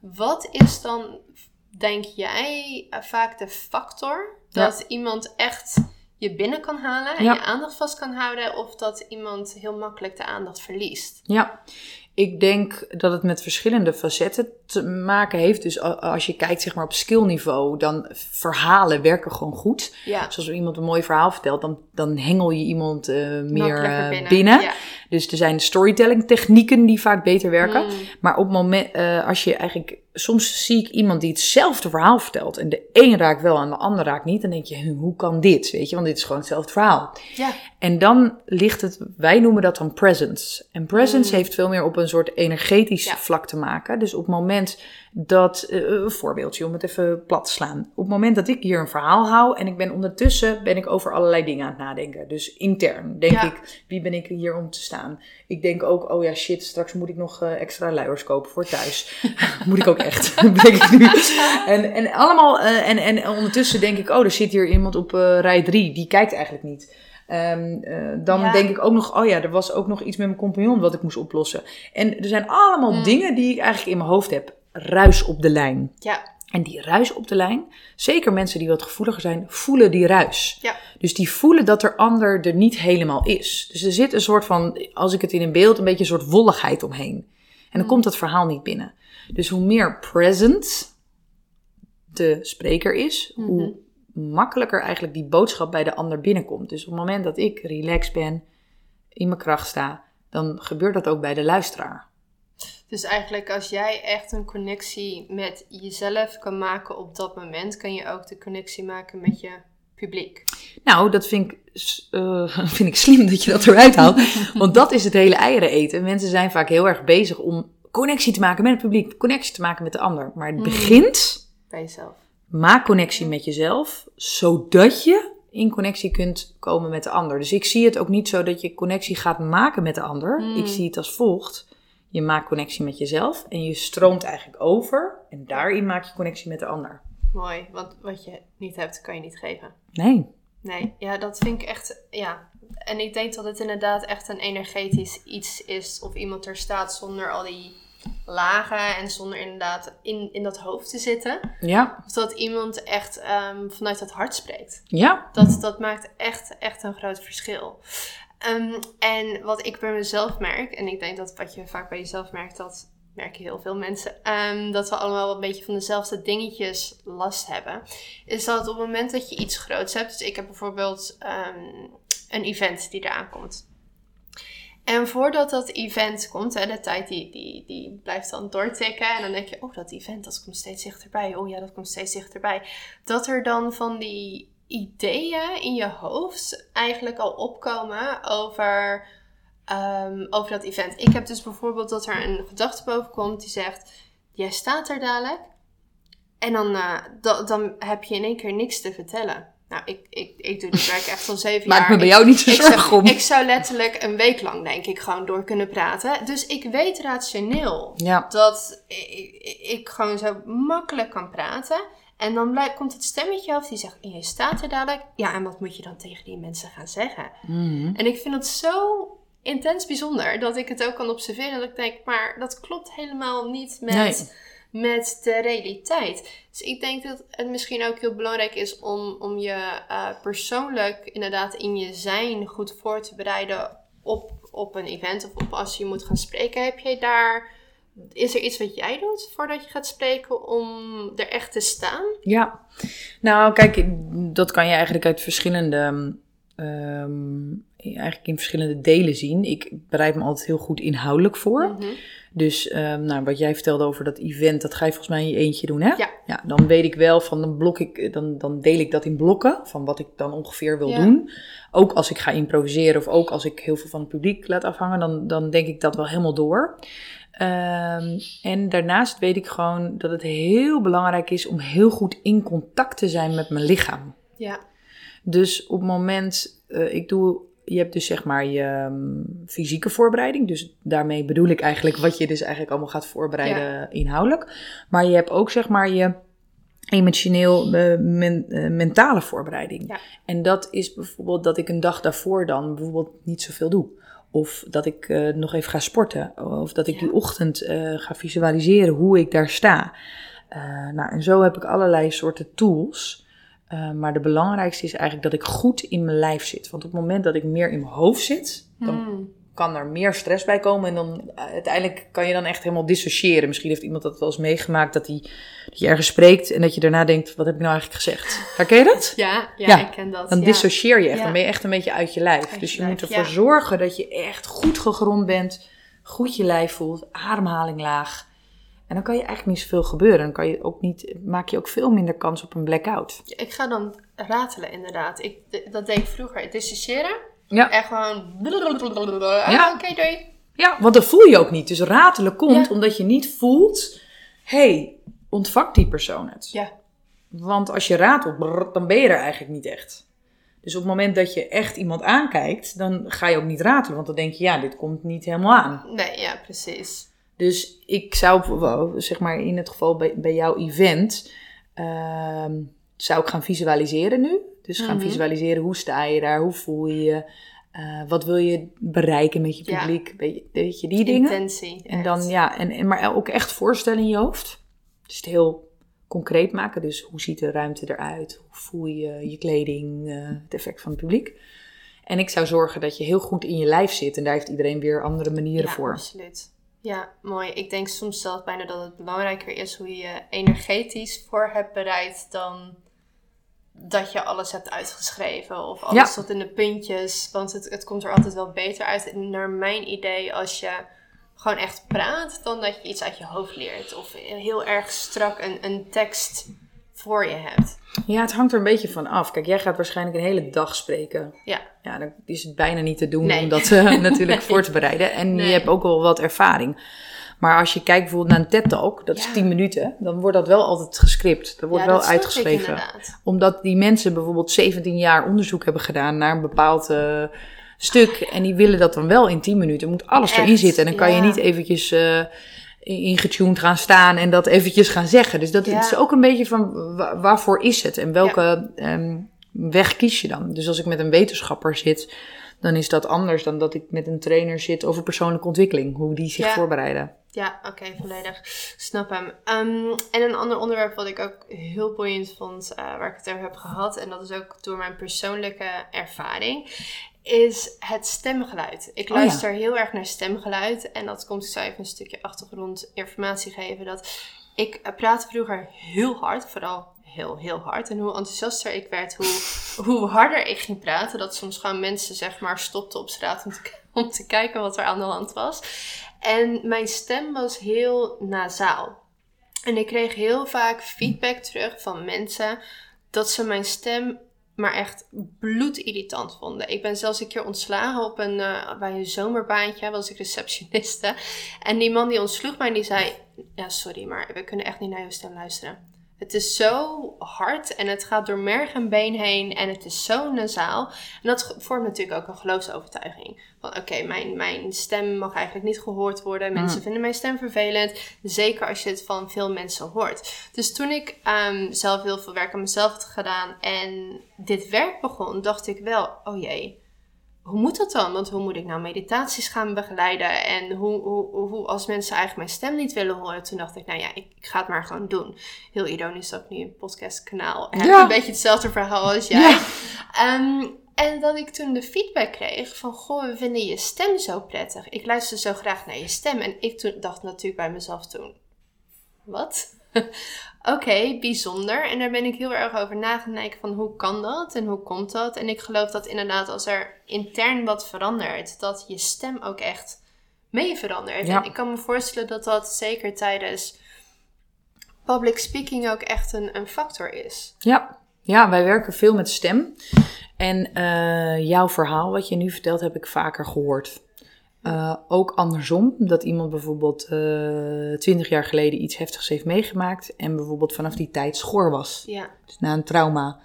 Wat is dan, denk jij, uh, vaak de factor dat iemand echt je binnen kan halen en je aandacht vast kan houden, of dat iemand heel makkelijk de aandacht verliest? Ja, ik denk dat het met verschillende facetten te maken heeft. Dus als je kijkt zeg maar, op skillniveau, dan verhalen werken gewoon goed. Ja. Zoals iemand een mooi verhaal vertelt, dan, dan hengel je iemand uh, meer binnen. binnen. Ja. Dus er zijn storytelling technieken die vaak beter werken. Mm. Maar op het moment, uh, als je eigenlijk soms zie ik iemand die hetzelfde verhaal vertelt. En de een raakt wel en de ander raakt niet. Dan denk je, hoe kan dit? Weet je, want dit is gewoon hetzelfde verhaal. Ja. En dan ligt het, wij noemen dat dan presence. En presence mm. heeft veel meer op een soort energetisch vlak te maken. Dus op het moment dat, uh, een voorbeeldje om het even plat te slaan. Op het moment dat ik hier een verhaal hou en ik ben ondertussen, ben ik over allerlei dingen aan het nadenken. Dus intern denk ik, wie ben ik hier om te staan? Ik denk ook, oh ja shit, straks moet ik nog uh, extra luiers kopen voor thuis. moet ik ook echt, denk ik nu. En, en allemaal, uh, en, en ondertussen denk ik, oh er zit hier iemand op rij 3, die kijkt eigenlijk niet. Um, uh, dan denk ik ook nog, oh ja, er was ook nog iets met mijn compagnon wat ik moest oplossen. En er zijn allemaal mm. dingen die ik eigenlijk in mijn hoofd heb ruis op de lijn. Ja. En die ruis op de lijn, zeker mensen die wat gevoeliger zijn, voelen die ruis. Ja. Dus die voelen dat er ander er niet helemaal is. Dus er zit een soort van, als ik het in een beeld, een beetje een soort wolligheid omheen. En dan mm. komt dat verhaal niet binnen. Dus hoe meer present de spreker is, hoe mhm. Makkelijker eigenlijk die boodschap bij de ander binnenkomt. Dus op het moment dat ik relaxed ben, in mijn kracht sta, dan gebeurt dat ook bij de luisteraar. Dus eigenlijk als jij echt een connectie met jezelf kan maken op dat moment, kan je ook de connectie maken met je publiek. Nou, dat vind ik, uh, vind ik slim dat je dat eruit haalt. want dat is het hele eieren eten. Mensen zijn vaak heel erg bezig om connectie te maken met het publiek, connectie te maken met de ander. Maar het hmm. begint bij jezelf. Maak connectie met jezelf, zodat je in connectie kunt komen met de ander. Dus ik zie het ook niet zo dat je connectie gaat maken met de ander. Ik hmm. zie het als volgt. Je maakt connectie met jezelf en je stroomt eigenlijk over. En daarin maak je connectie met de ander. Mooi, want wat je niet hebt, kan je niet geven. Nee. Nee, ja, dat vind ik echt, ja. En ik denk dat het inderdaad echt een energetisch iets is. Of iemand er staat zonder al die lagen en zonder inderdaad in, in dat hoofd te zitten. Ja. Of dat iemand echt um, vanuit het hart spreekt. Ja. Dat, dat maakt echt, echt een groot verschil. Um, en wat ik bij mezelf merk, en ik denk dat wat je vaak bij jezelf merkt, dat merken heel veel mensen, um, dat we allemaal een beetje van dezelfde dingetjes last hebben. Is dat op het moment dat je iets groots hebt, dus ik heb bijvoorbeeld een event die eraan komt. En voordat dat event komt, hè, de tijd die, die, die blijft dan doortikken. En dan denk je, oh, dat event dat komt steeds dichterbij. Oh ja, dat komt steeds dichterbij. Dat er dan van die ideeën in je hoofd eigenlijk al opkomen over, um, over dat event. Ik heb dus bijvoorbeeld dat er een gedachte boven komt die zegt: Jij staat er dadelijk. En dan, uh, dan heb je in één keer niks te vertellen. Nou, ik, ik, ik doe dit werk echt al zeven jaar. Maak me bij jou niet zo zorgen om. Ik zou letterlijk een week lang, denk ik, gewoon door kunnen praten. Dus ik weet rationeel dat ik, ik gewoon zo makkelijk kan praten. En dan blijkt, komt het stemmetje af die zegt: En je staat er dadelijk. Ja, en wat moet je dan tegen die mensen gaan zeggen? Mhm. En ik vind het zo intens bijzonder dat ik het ook kan observeren. Dat ik denk: Maar dat klopt helemaal niet met, met de realiteit. Dus ik denk dat het misschien ook heel belangrijk is om, om je uh, persoonlijk inderdaad in je zijn goed voor te bereiden op, op een event of op als je moet gaan spreken. Heb jij daar is er iets wat jij doet voordat je gaat spreken om er echt te staan? Ja, nou kijk, dat kan je eigenlijk uit verschillende, um, eigenlijk in verschillende delen zien. Ik bereid me altijd heel goed inhoudelijk voor. Mhm. Dus ehm, nou, wat jij vertelde over dat event, dat ga je volgens mij in je eentje doen, hè? Ja. ja dan weet ik wel van, dan, blok ik, dan, dan deel ik dat in blokken van wat ik dan ongeveer wil doen. Ook als ik ga improviseren of ook als ik heel veel van het publiek laat afhangen, dan, dan denk ik dat wel helemaal door. Ehm, en daarnaast weet ik gewoon dat het heel belangrijk is om heel goed in contact te zijn met mijn lichaam. Ja. Dus op het moment, uh, ik doe je hebt dus zeg maar je ehm, fysieke voorbereiding. Dus daarmee bedoel ik eigenlijk wat je dus eigenlijk allemaal gaat voorbereiden inhoudelijk. Maar je hebt ook zeg maar je emotioneel uh, mentale voorbereiding. Ja. En dat is bijvoorbeeld dat ik een dag daarvoor dan bijvoorbeeld niet zoveel doe. Of dat ik uh, nog even ga sporten. Of dat ik die ochtend ga visualiseren hoe ik daar sta. nou, en zo heb ik allerlei soorten tools uh, maar de belangrijkste is eigenlijk dat ik goed in mijn lijf zit. Want op het moment dat ik meer in mijn hoofd zit, dan Hmm. kan er meer stress bij komen. En dan uh, uiteindelijk kan je dan echt helemaal dissociëren. Misschien heeft iemand dat wel eens meegemaakt dat, die, dat je ergens spreekt en dat je daarna denkt: wat heb ik nou eigenlijk gezegd? Herken je dat? Ja, ja, Ja, ik ken dat. Dan ja. dissocieer je echt. Ja. Dan ben je echt een beetje uit je lijf. Uit je dus je lijf, moet ervoor zorgen dat je echt goed gegrond bent. Goed je lijf voelt. Ademhaling laag. En dan kan je eigenlijk niet zoveel gebeuren. Dan kan je ook niet, maak je ook veel minder kans op een blackout. Ik ga dan ratelen, inderdaad. Ik, dat deed ik vroeger. Dissociëren. Ja. En gewoon... Ja. Ja. Oké, doei. Ja, want dat voel je ook niet. Dus ratelen komt Ja. omdat je niet voelt... hey, ontvangt die persoon het? Ja. Want als je ratelt, brrr, dan ben je er eigenlijk niet echt. Dus op het moment dat je echt iemand aankijkt... dan ga je ook niet ratelen. Want dan denk je, ja, dit komt niet helemaal aan. Nee, ja, precies. Dus ik zou, zeg maar in het geval bij, bij jouw event... ehm, zou ik gaan visualiseren nu. Dus gaan Mhm. visualiseren, hoe sta je daar? Hoe voel je je? Eh, wat wil je bereiken met je Ja. publiek? Weet, je, weet je, die dingen? Intentie. En echt. dan ja, en, en maar ook echt voorstellen in je hoofd. Dus het heel concreet maken. Dus hoe ziet de ruimte eruit? Hoe voel je je kleding? eh, het effect van het publiek. En ik zou zorgen dat je heel goed in je lijf zit. En daar heeft iedereen weer andere manieren ja, voor. absoluut. Ja, mooi. Ik denk soms zelfs bijna dat het belangrijker is hoe je je energetisch voor hebt bereid dan dat je alles hebt uitgeschreven of alles Ja. tot in de puntjes. Want het, het komt er altijd wel beter uit, naar mijn idee, als je gewoon echt praat, dan dat je iets uit je hoofd leert. Of heel erg strak een, een tekst voor je hebt. Ja, het hangt er een beetje van af. Kijk, jij gaat waarschijnlijk een hele dag spreken. Ja. Ja, dan is het bijna niet te doen Nee. om dat eh, natuurlijk Nee. voor te bereiden. En Nee. je hebt ook wel wat ervaring. Maar als je kijkt bijvoorbeeld naar een TED-talk, dat is Ja. 10 minuten, dan wordt dat wel altijd gescript. Dat wordt ja, wel dat snap ik uitgeschreven. inderdaad. Omdat die mensen bijvoorbeeld 17 jaar onderzoek hebben gedaan naar een bepaald eh, stuk. En die willen dat dan wel in 10 minuten. Moet alles erin zitten. En dan kan je niet eventjes eh ingetuned gaan staan en dat eventjes gaan zeggen. Dus dat Ja. het is ook een beetje van wa- waarvoor is het? En welke ehm, weg kies je dan? Dus als ik met een wetenschapper zit, dan is dat anders dan dat ik met een trainer zit over persoonlijke ontwikkeling. Hoe die zich Ja. voorbereiden. Ja, oké, volledig. Snap hem. Ehm, en een ander onderwerp wat ik ook heel boeiend vond, eh, waar ik het over heb gehad, en dat is ook door mijn persoonlijke ervaring, is het stemgeluid. Ik Oh ja. luister heel erg naar stemgeluid en dat komt, ik zou even een stukje achtergrondinformatie geven, dat ik eh, praatte vroeger heel hard, vooral heel, heel hard. En hoe enthousiaster ik werd, hoe, hoe harder ik ging praten, dat soms gewoon mensen zeg maar stopten op straat om te, om te kijken wat er aan de hand was. En mijn stem was heel nasaal. En ik kreeg heel vaak feedback terug van mensen dat ze mijn stem maar echt bloedirritant vonden. Ik ben zelfs een keer ontslagen op een, eh, bij een zomerbaantje, was ik receptioniste. En die man die ontsloeg mij die zei, ja sorry, maar we kunnen echt niet naar jouw stem luisteren. Het is zo hard en het gaat door merg en been heen en het is zo nasaal. En dat vormt natuurlijk ook een geloofsovertuiging. Van oké, mijn, mijn stem mag eigenlijk niet gehoord worden. Mensen Mm. vinden mijn stem vervelend. Zeker als je het van veel mensen hoort. Dus toen ik ehm, zelf heel veel werk aan mezelf had gedaan en dit werk begon, dacht ik wel, oh jee. Hoe moet dat dan? Want hoe moet ik nou meditaties gaan begeleiden? En hoe, hoe, hoe als mensen eigenlijk mijn stem niet willen horen? Toen dacht ik, nou ja, ik, ik ga het maar gewoon doen. Heel ironisch dat ik nu een podcastkanaal heb. Ja. Een beetje hetzelfde verhaal als jij. Ja. Ehm, en dat ik toen de feedback kreeg van, goh, we vinden je stem zo prettig. Ik luister zo graag naar je stem. En ik toen, dacht natuurlijk bij mezelf toen, wat? Oké, bijzonder. En daar ben ik heel erg over na gaan denken van hoe kan dat en hoe komt dat? En ik geloof dat inderdaad als er intern wat verandert, dat je stem ook echt mee verandert. En ik kan me voorstellen dat dat zeker tijdens public speaking ook echt een, een factor is. Ja. ja, wij werken veel met stem. En uh, jouw verhaal, wat je nu vertelt, heb ik vaker gehoord. Uh, ook andersom, dat iemand bijvoorbeeld uh, twintig jaar geleden iets heftigs heeft meegemaakt en bijvoorbeeld vanaf die tijd schor was. Ja. Dus na een trauma.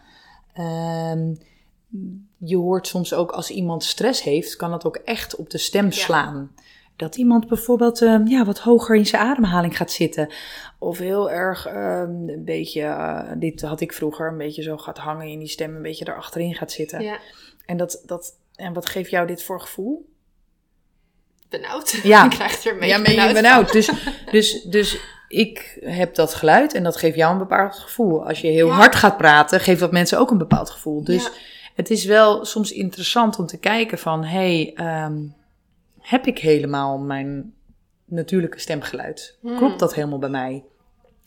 Uh, je hoort soms ook als iemand stress heeft, kan dat ook echt op de stem slaan. Dat iemand bijvoorbeeld uh, ja, wat hoger in zijn ademhaling gaat zitten. Of heel erg um, een beetje, uh, dit had ik vroeger, een beetje zo gaat hangen in die stem, een beetje erachterin gaat zitten. Ja. En, dat, dat, en wat geeft jou dit voor gevoel? Benauwd. Ja, je krijgt er beetje ja, benauwd. benauwd. Dus, dus, dus ik heb dat geluid en dat geeft jou een bepaald gevoel. Als je heel Ja. hard gaat praten, geeft dat mensen ook een bepaald gevoel. Dus Ja. het is wel soms interessant om te kijken van, hey, ehm, heb ik helemaal mijn natuurlijke stemgeluid? Hmm. Klopt dat helemaal bij mij?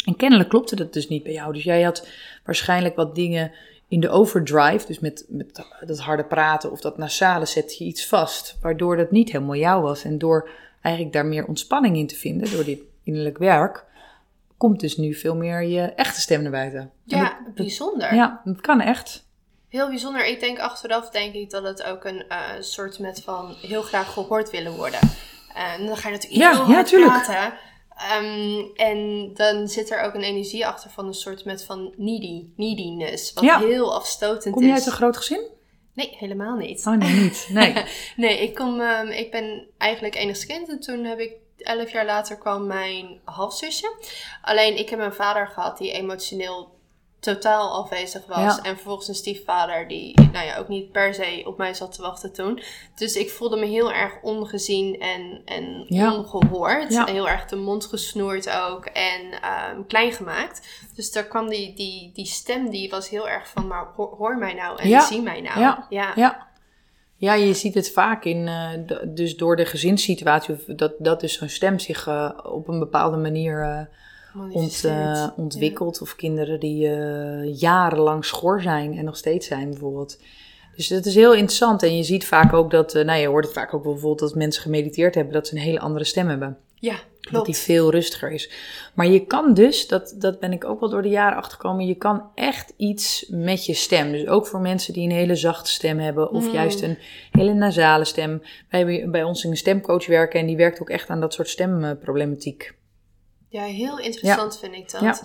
En kennelijk klopte dat dus niet bij jou. Dus jij had waarschijnlijk wat dingen in de overdrive, dus met, met dat harde praten of dat nasale, zet je iets vast, waardoor dat niet helemaal jou was. En door eigenlijk daar meer ontspanning in te vinden, door dit innerlijk werk, komt dus nu veel meer je echte stem naar buiten. En Ja, bijzonder. ja, dat kan echt. Heel bijzonder. Ik denk achteraf denk ik dat het ook een eh, soort met van heel graag gehoord willen worden. En dan ga je natuurlijk Ja, heel ja, hard tuurlijk. praten. Ehm, en dan zit er ook een energie achter van een soort met van needy, neediness. Wat Ja. heel afstotend Kom is. jij uit een groot gezin? Nee, helemaal niet. Oh nee, niet. Nee. Nee, ik, kom, ehm, ik ben eigenlijk enigst kind en toen heb ik elf jaar later kwam mijn halfzusje. Alleen ik heb een vader gehad die emotioneel totaal afwezig was. Ja. En vervolgens een stiefvader die nou ja, ook niet per se op mij zat te wachten toen. Dus ik voelde me heel erg ongezien en, en Ja. ongehoord. Ja. Heel erg de mond gesnoerd ook en ehm, klein gemaakt. Dus daar kwam die, die, die stem die was heel erg van, maar hoor, hoor mij nou en zie mij nou. Ja. ja. Ja. Ja, je ziet het vaak in, eh, dus door de gezinssituatie, dat, dat dus zo'n stem zich eh, op een bepaalde manier eh, ont, eh, ontwikkelt. Of kinderen die eh, jarenlang schor zijn en nog steeds zijn bijvoorbeeld. Dus dat is heel interessant. En je ziet vaak ook dat, eh, nou je hoort het vaak ook bijvoorbeeld dat mensen gemediteerd hebben, dat ze een hele andere stem hebben. Ja, Dat klopt. die veel rustiger is. Maar je kan dus, dat, dat ben ik ook wel door de jaren achtergekomen, je kan echt iets met je stem. Dus ook voor mensen die een hele zachte stem hebben of Mm. juist een hele nasale stem. Wij hebben bij ons een stemcoach werken en die werkt ook echt aan dat soort stemproblematiek. Ja, heel interessant vind ik dat.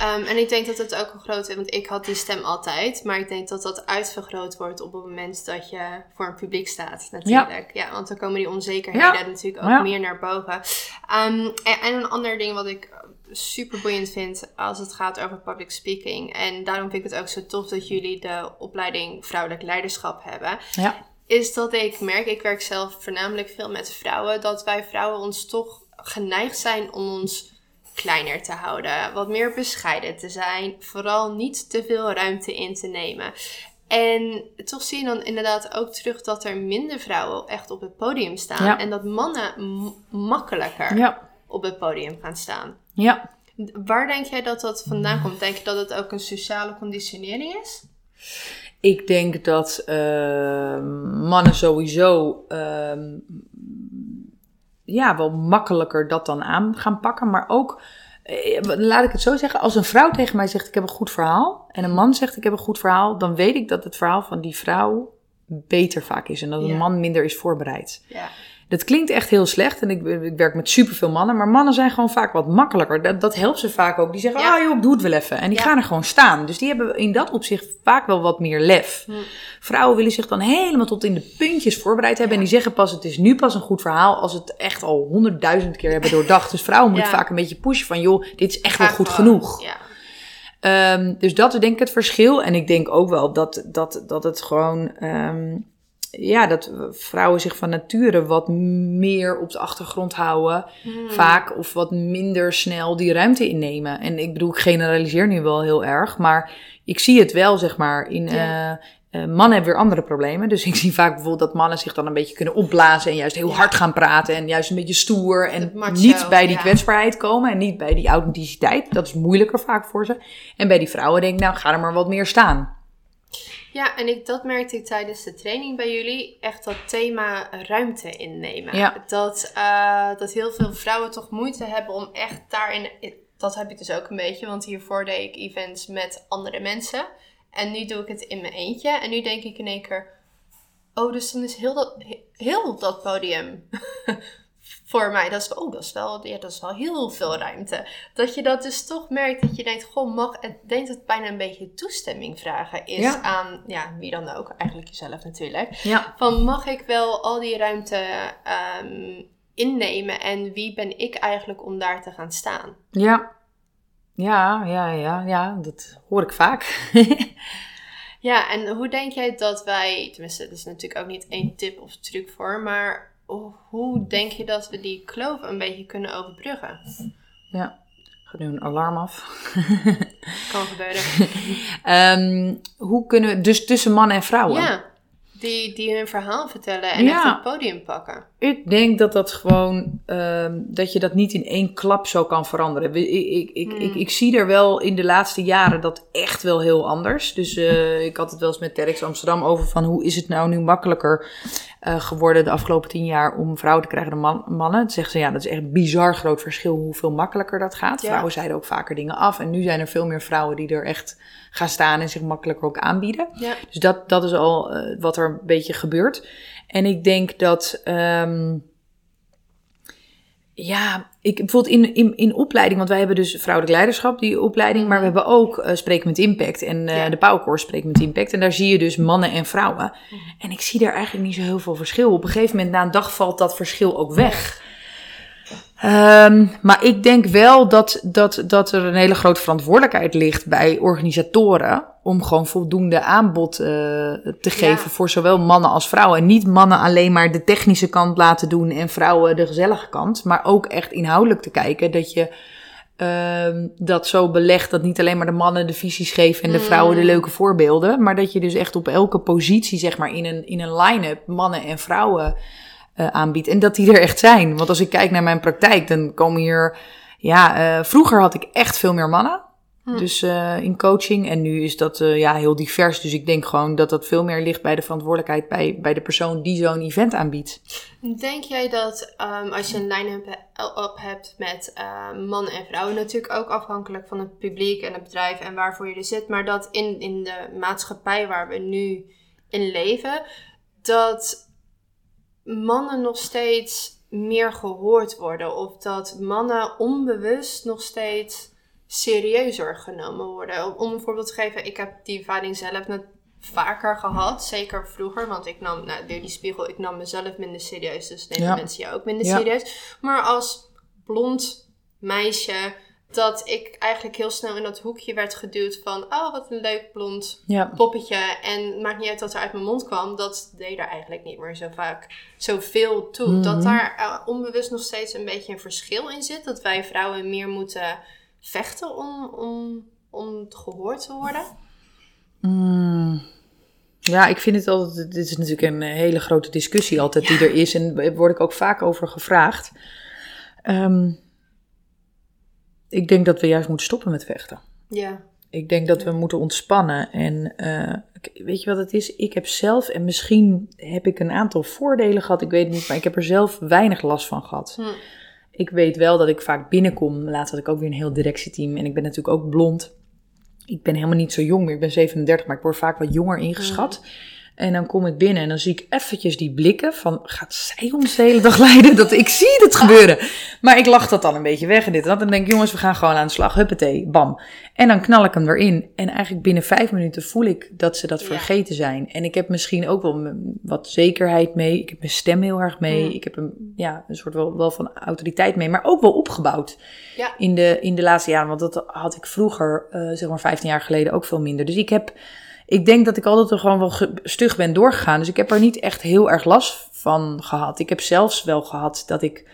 Ehm, en ik denk dat het ook een grote, want ik had die stem altijd, maar ik denk dat dat uitvergroot wordt op het moment dat je voor een publiek staat, natuurlijk. Ja, want dan komen die onzekerheden Ja. natuurlijk ook Ja. meer naar boven. Ehm, en, en een ander ding wat ik super boeiend vind als het gaat over public speaking, en daarom vind ik het ook zo tof dat jullie de opleiding vrouwelijk leiderschap hebben, Ja, is dat ik merk, ik werk zelf voornamelijk veel met vrouwen, dat wij vrouwen ons toch geneigd zijn om ons kleiner te houden, wat meer bescheiden te zijn, vooral niet te veel ruimte in te nemen. En toch zie je dan inderdaad ook terug dat er minder vrouwen echt op het podium staan Ja. en dat mannen makkelijker ja, op het podium gaan staan. ja. Waar denk jij dat dat vandaan komt? Denk je dat het ook een sociale conditionering is? Ik denk dat eh, mannen sowieso ehm, ja, wel makkelijker dat dan aan gaan pakken. Maar ook, eh, laat ik het zo zeggen, als een vrouw tegen mij zegt ik heb een goed verhaal. En een man zegt ik heb een goed verhaal. Dan weet ik dat het verhaal van die vrouw beter vaak is. En dat een Ja. man minder is voorbereid. Ja. Dat klinkt echt heel slecht. En ik, ik werk met superveel mannen. Maar mannen zijn gewoon vaak wat makkelijker. Dat, dat helpt ze vaak ook. Die zeggen, Ja. ah joh, ik doe het wel even. En die Ja. gaan er gewoon staan. Dus die hebben in dat opzicht vaak wel wat meer lef. Hm. Vrouwen willen zich dan helemaal tot in de puntjes voorbereid hebben. En die zeggen pas, het is nu pas een goed verhaal als het echt al honderdduizend keer hebben doordacht. Dus vrouwen moeten Ja. vaak een beetje pushen van, joh, dit is echt wel goed gewoon. genoeg. Ja. Ehm, dus dat is denk ik het verschil. En ik denk ook wel dat, dat, dat het gewoon, ehm, ja, dat vrouwen zich van nature wat meer op de achtergrond houden. Hmm. Vaak of wat minder snel die ruimte innemen. En ik bedoel, ik generaliseer nu wel heel erg. Maar ik zie het wel, zeg maar, in... Ja. eh, eh, mannen hebben weer andere problemen. Dus ik zie vaak bijvoorbeeld dat mannen zich dan een beetje kunnen opblazen. En juist heel Ja. hard gaan praten. En juist een beetje stoer. En niet bij die ja. kwetsbaarheid komen. En niet bij die authenticiteit. Dat is moeilijker vaak voor ze. En bij die vrouwen denk ik, nou ga er maar wat meer staan. Ja, en ik, dat merkte ik tijdens de training bij jullie. Echt dat thema ruimte innemen. Ja. Dat, uh, dat heel veel vrouwen toch moeite hebben om echt daarin... Dat heb ik dus ook een beetje, want hiervoor deed ik events met andere mensen. En nu doe ik het in mijn eentje. En nu denk ik in één keer... Oh, dus dan is heel dat, heel dat podium voor mij. Dat is, oh, dat is, wel, ja, dat is wel heel veel ruimte. Dat je dat dus toch merkt dat je denkt, goh, mag, ik denk dat het bijna een beetje toestemming vragen is aan, ja, wie dan ook, eigenlijk jezelf natuurlijk. Ja. Van, mag ik wel al die ruimte um, innemen en wie ben ik eigenlijk om daar te gaan staan? Ja. Ja, ja, ja, ja, dat hoor ik vaak. ja, en hoe denk jij dat wij, tenminste, er is natuurlijk ook niet één tip of truc voor, maar hoe denk je dat we die kloof een beetje kunnen overbruggen? Ja, ga nu een alarm af. kan gebeuren. um, hoe kunnen we, dus tussen mannen en vrouwen? Ja, die, die hun verhaal vertellen en echt het podium pakken. Ik denk dat dat gewoon, um, dat je dat niet in één klap zo kan veranderen. Ik, ik, ik, ik, ik, zie er wel in de laatste jaren dat echt wel heel anders. Dus uh, ik had het wel eens met Terx Amsterdam over van hoe is het nou nu makkelijker uh, geworden de afgelopen tien jaar om vrouwen te krijgen dan man, mannen. Dan zeggen ze ja, dat is echt een bizar groot verschil hoeveel makkelijker dat gaat. Ja. Vrouwen zeiden ook vaker dingen af en nu zijn er veel meer vrouwen die er echt gaan staan en zich makkelijker ook aanbieden. Ja. Dus dat, dat is al uh, wat er een beetje gebeurt. En ik denk dat. Um, ja, ik bijvoorbeeld in, in, in opleiding, want wij hebben dus vrouwelijk leiderschap, die opleiding, maar we hebben ook uh, Spreken met Impact en uh, ja. de Powercore Spreken met Impact. En daar zie je dus mannen en vrouwen. En ik zie daar eigenlijk niet zo heel veel verschil. Op een gegeven moment na een dag valt dat verschil ook weg. Um, maar ik denk wel dat, dat, dat er een hele grote verantwoordelijkheid ligt bij organisatoren om gewoon voldoende aanbod uh, te geven ja. voor zowel mannen als vrouwen. En niet mannen alleen maar de technische kant laten doen en vrouwen de gezellige kant, maar ook echt inhoudelijk te kijken dat je uh, dat zo belegt dat niet alleen maar de mannen de visies geven en de vrouwen de leuke voorbeelden, maar dat je dus echt op elke positie, zeg maar, in een, in een line-up mannen en vrouwen uh, aanbiedt. En dat die er echt zijn. Want als ik kijk naar mijn praktijk, dan komen hier. Ja, uh, vroeger had ik echt veel meer mannen. Hm. Dus uh, in coaching. En nu is dat ja, heel divers. Dus ik denk gewoon dat dat veel meer ligt bij de verantwoordelijkheid bij, bij de persoon die zo'n event aanbiedt. Denk jij dat um, als je een line-up hebt met mannen en vrouwen, natuurlijk ook afhankelijk van het publiek en het bedrijf en waarvoor je er zit, maar dat in, in de maatschappij waar we nu in leven, dat mannen nog steeds meer gehoord worden. Of dat mannen onbewust nog steeds serieuzer genomen worden. Om een voorbeeld te geven, ik heb die ervaring zelf net vaker gehad. Zeker vroeger, want ik nam, nou, door die spiegel, ik nam mezelf minder serieus. Dus nemen ja. mensen je ook minder ja. serieus. Maar als blond meisje dat ik eigenlijk heel snel in dat hoekje werd geduwd van... oh, wat een leuk blond ja. poppetje. En maakt niet uit dat er uit mijn mond kwam. Dat deed er eigenlijk niet meer zo vaak zoveel toe. Mm -hmm. Dat daar uh, onbewust nog steeds een beetje een verschil in zit. Dat wij vrouwen meer moeten vechten om, om, om gehoord te worden. Mm. Ja, ik vind het altijd... Dit is natuurlijk een hele grote discussie altijd ja. die er is. En daar word ik ook vaak over gevraagd. Um, ik denk dat we juist moeten stoppen met vechten. Ja. Ik denk dat we moeten ontspannen. En uh, weet je wat het is? Ik heb zelf, en misschien heb ik een aantal voordelen gehad, ik weet het niet, maar ik heb er zelf weinig last van gehad. Hm. Ik weet wel dat ik vaak binnenkom. Laatst had ik ook weer een heel directieteam en ik ben natuurlijk ook blond. Ik ben helemaal niet zo jong meer, ik ben 37, maar ik word vaak wat jonger ingeschat. Hm. En dan kom ik binnen en dan zie ik eventjes die blikken van... gaat zij ons de hele dag leiden? Dat, ik zie het gebeuren. Maar ik lach dat dan een beetje weg en dit en dat. En denk ik, jongens, we gaan gewoon aan de slag. Huppatee, bam. En dan knal ik hem erin. En eigenlijk binnen vijf minuten voel ik dat ze dat ja. vergeten zijn. En ik heb misschien ook wel wat zekerheid mee. Ik heb mijn stem heel erg mee. Ik heb een, ja, een soort wel, wel van autoriteit mee. Maar ook wel opgebouwd ja. in, de, in de laatste jaren. Want dat had ik vroeger, uh, zeg maar 15 jaar geleden, ook veel minder. Dus ik heb ik denk dat ik altijd er gewoon wel stug ben doorgegaan. Dus ik heb er niet echt heel erg last van gehad. Ik heb zelfs wel gehad dat ik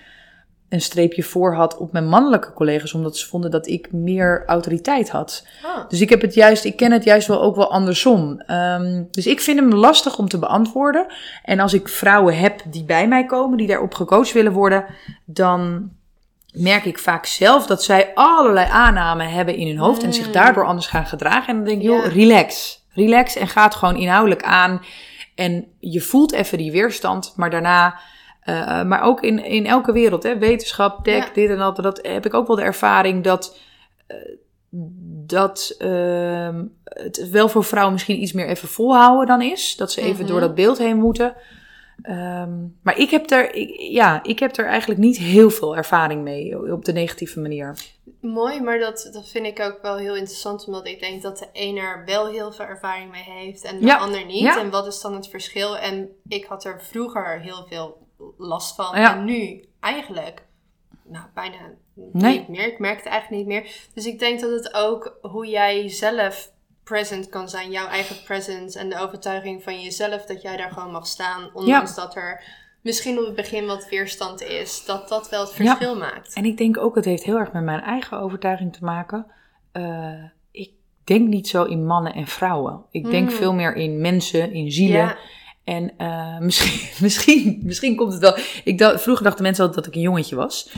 een streepje voor had op mijn mannelijke collega's, omdat ze vonden dat ik meer autoriteit had. Oh. Dus ik heb het juist, ik ken het juist wel ook wel andersom. Um, dus ik vind hem lastig om te beantwoorden. En als ik vrouwen heb die bij mij komen, die daarop gecoacht willen worden, dan merk ik vaak zelf dat zij allerlei aannamen hebben in hun hoofd mm. en zich daardoor anders gaan gedragen. En dan denk ik, joh, Ja. relax. Relax en ga het gewoon inhoudelijk aan. En je voelt even die weerstand, maar daarna... Uh, maar ook in, in elke wereld, hè, wetenschap, tech, dit en dat, dat heb ik ook wel de ervaring dat, uh, dat uh, het wel voor vrouwen misschien iets meer even volhouden dan is. Dat ze even door dat beeld heen moeten. Um, maar ik heb, er, ik, ja, ik heb er eigenlijk niet heel veel ervaring mee op de negatieve manier. Mooi, maar dat, dat vind ik ook wel heel interessant, omdat ik denk dat de een er wel heel veel ervaring mee heeft en de ja. ander niet. Ja. En wat is dan het verschil? En ik had er vroeger heel veel last van. Ja. En nu eigenlijk, nou, bijna nee. niet meer. Ik merk het eigenlijk niet meer. Dus ik denk dat het ook hoe jij zelf present kan zijn, jouw eigen presence en de overtuiging van jezelf dat jij daar gewoon mag staan, ondanks dat er misschien op het begin wat weerstand is, dat dat wel het verschil ja. maakt. En ik denk ook, het heeft heel erg met mijn eigen overtuiging te maken. Uh, ik denk niet zo in mannen en vrouwen. Ik denk Hmm. veel meer in mensen, in zielen. Ja. En uh, misschien, misschien, misschien komt het wel. Ik dacht, vroeger dachten mensen altijd dat ik een jongetje was.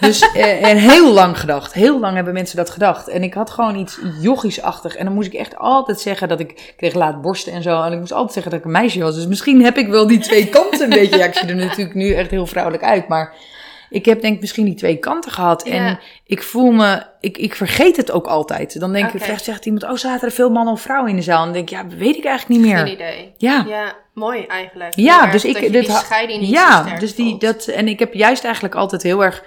Dus, uh, en heel lang gedacht. Heel lang hebben mensen dat gedacht. En ik had gewoon iets jochiesachtig. En dan moest ik echt altijd zeggen dat ik, ik kreeg laat borsten en zo. En ik moest altijd zeggen dat ik een meisje was. Dus misschien heb ik wel die twee kanten een beetje. Ja, ik zie er natuurlijk nu echt heel vrouwelijk uit. Maar ik heb denk ik misschien die twee kanten gehad. Ja. En ik voel me, ik, ik vergeet het ook altijd. Dan denk Oké. ik, zegt iemand, oh zaten er veel mannen of vrouwen in de zaal? En dan denk ik, ja, weet ik eigenlijk niet meer. Geen idee. Ja. Ja, mooi eigenlijk. Ja, dus ik- dat dit die scheiding niet Ja, dus die, voelt. dat, en ik heb juist eigenlijk altijd heel erg,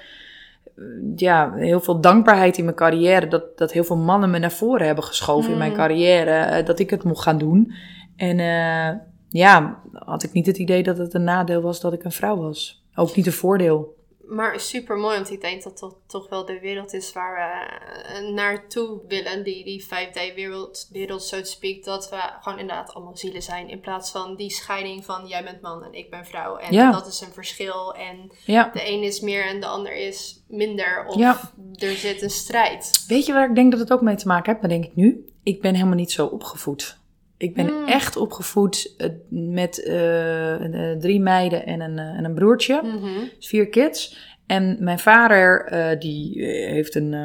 eh, ja, heel veel dankbaarheid in mijn carrière. Dat, dat heel veel mannen me naar voren hebben geschoven in mijn Mm. carrière. eh, Dat ik het mocht gaan doen. En eh, ja, had ik niet het idee dat het een nadeel was dat ik een vrouw was. Ook niet een voordeel. Maar super mooi, want ik denk dat dat toch wel de wereld is waar we eh, naartoe willen. Die, die 5D-wereld, wereld, so to speak. Dat we gewoon inderdaad allemaal zielen zijn. In plaats van die scheiding van jij bent man en ik ben vrouw. En Ja. dat is een verschil. En Ja. de een is meer en de ander is minder. Of Ja. er zit een strijd. Weet je waar ik denk dat het ook mee te maken heeft? Maar denk ik nu. Ik ben helemaal niet zo opgevoed. Ik ben Mm. echt opgevoed eh, met eh, eh, drie meiden en een, en een broertje. Mhm. Dus vier kids. En mijn vader, die heeft een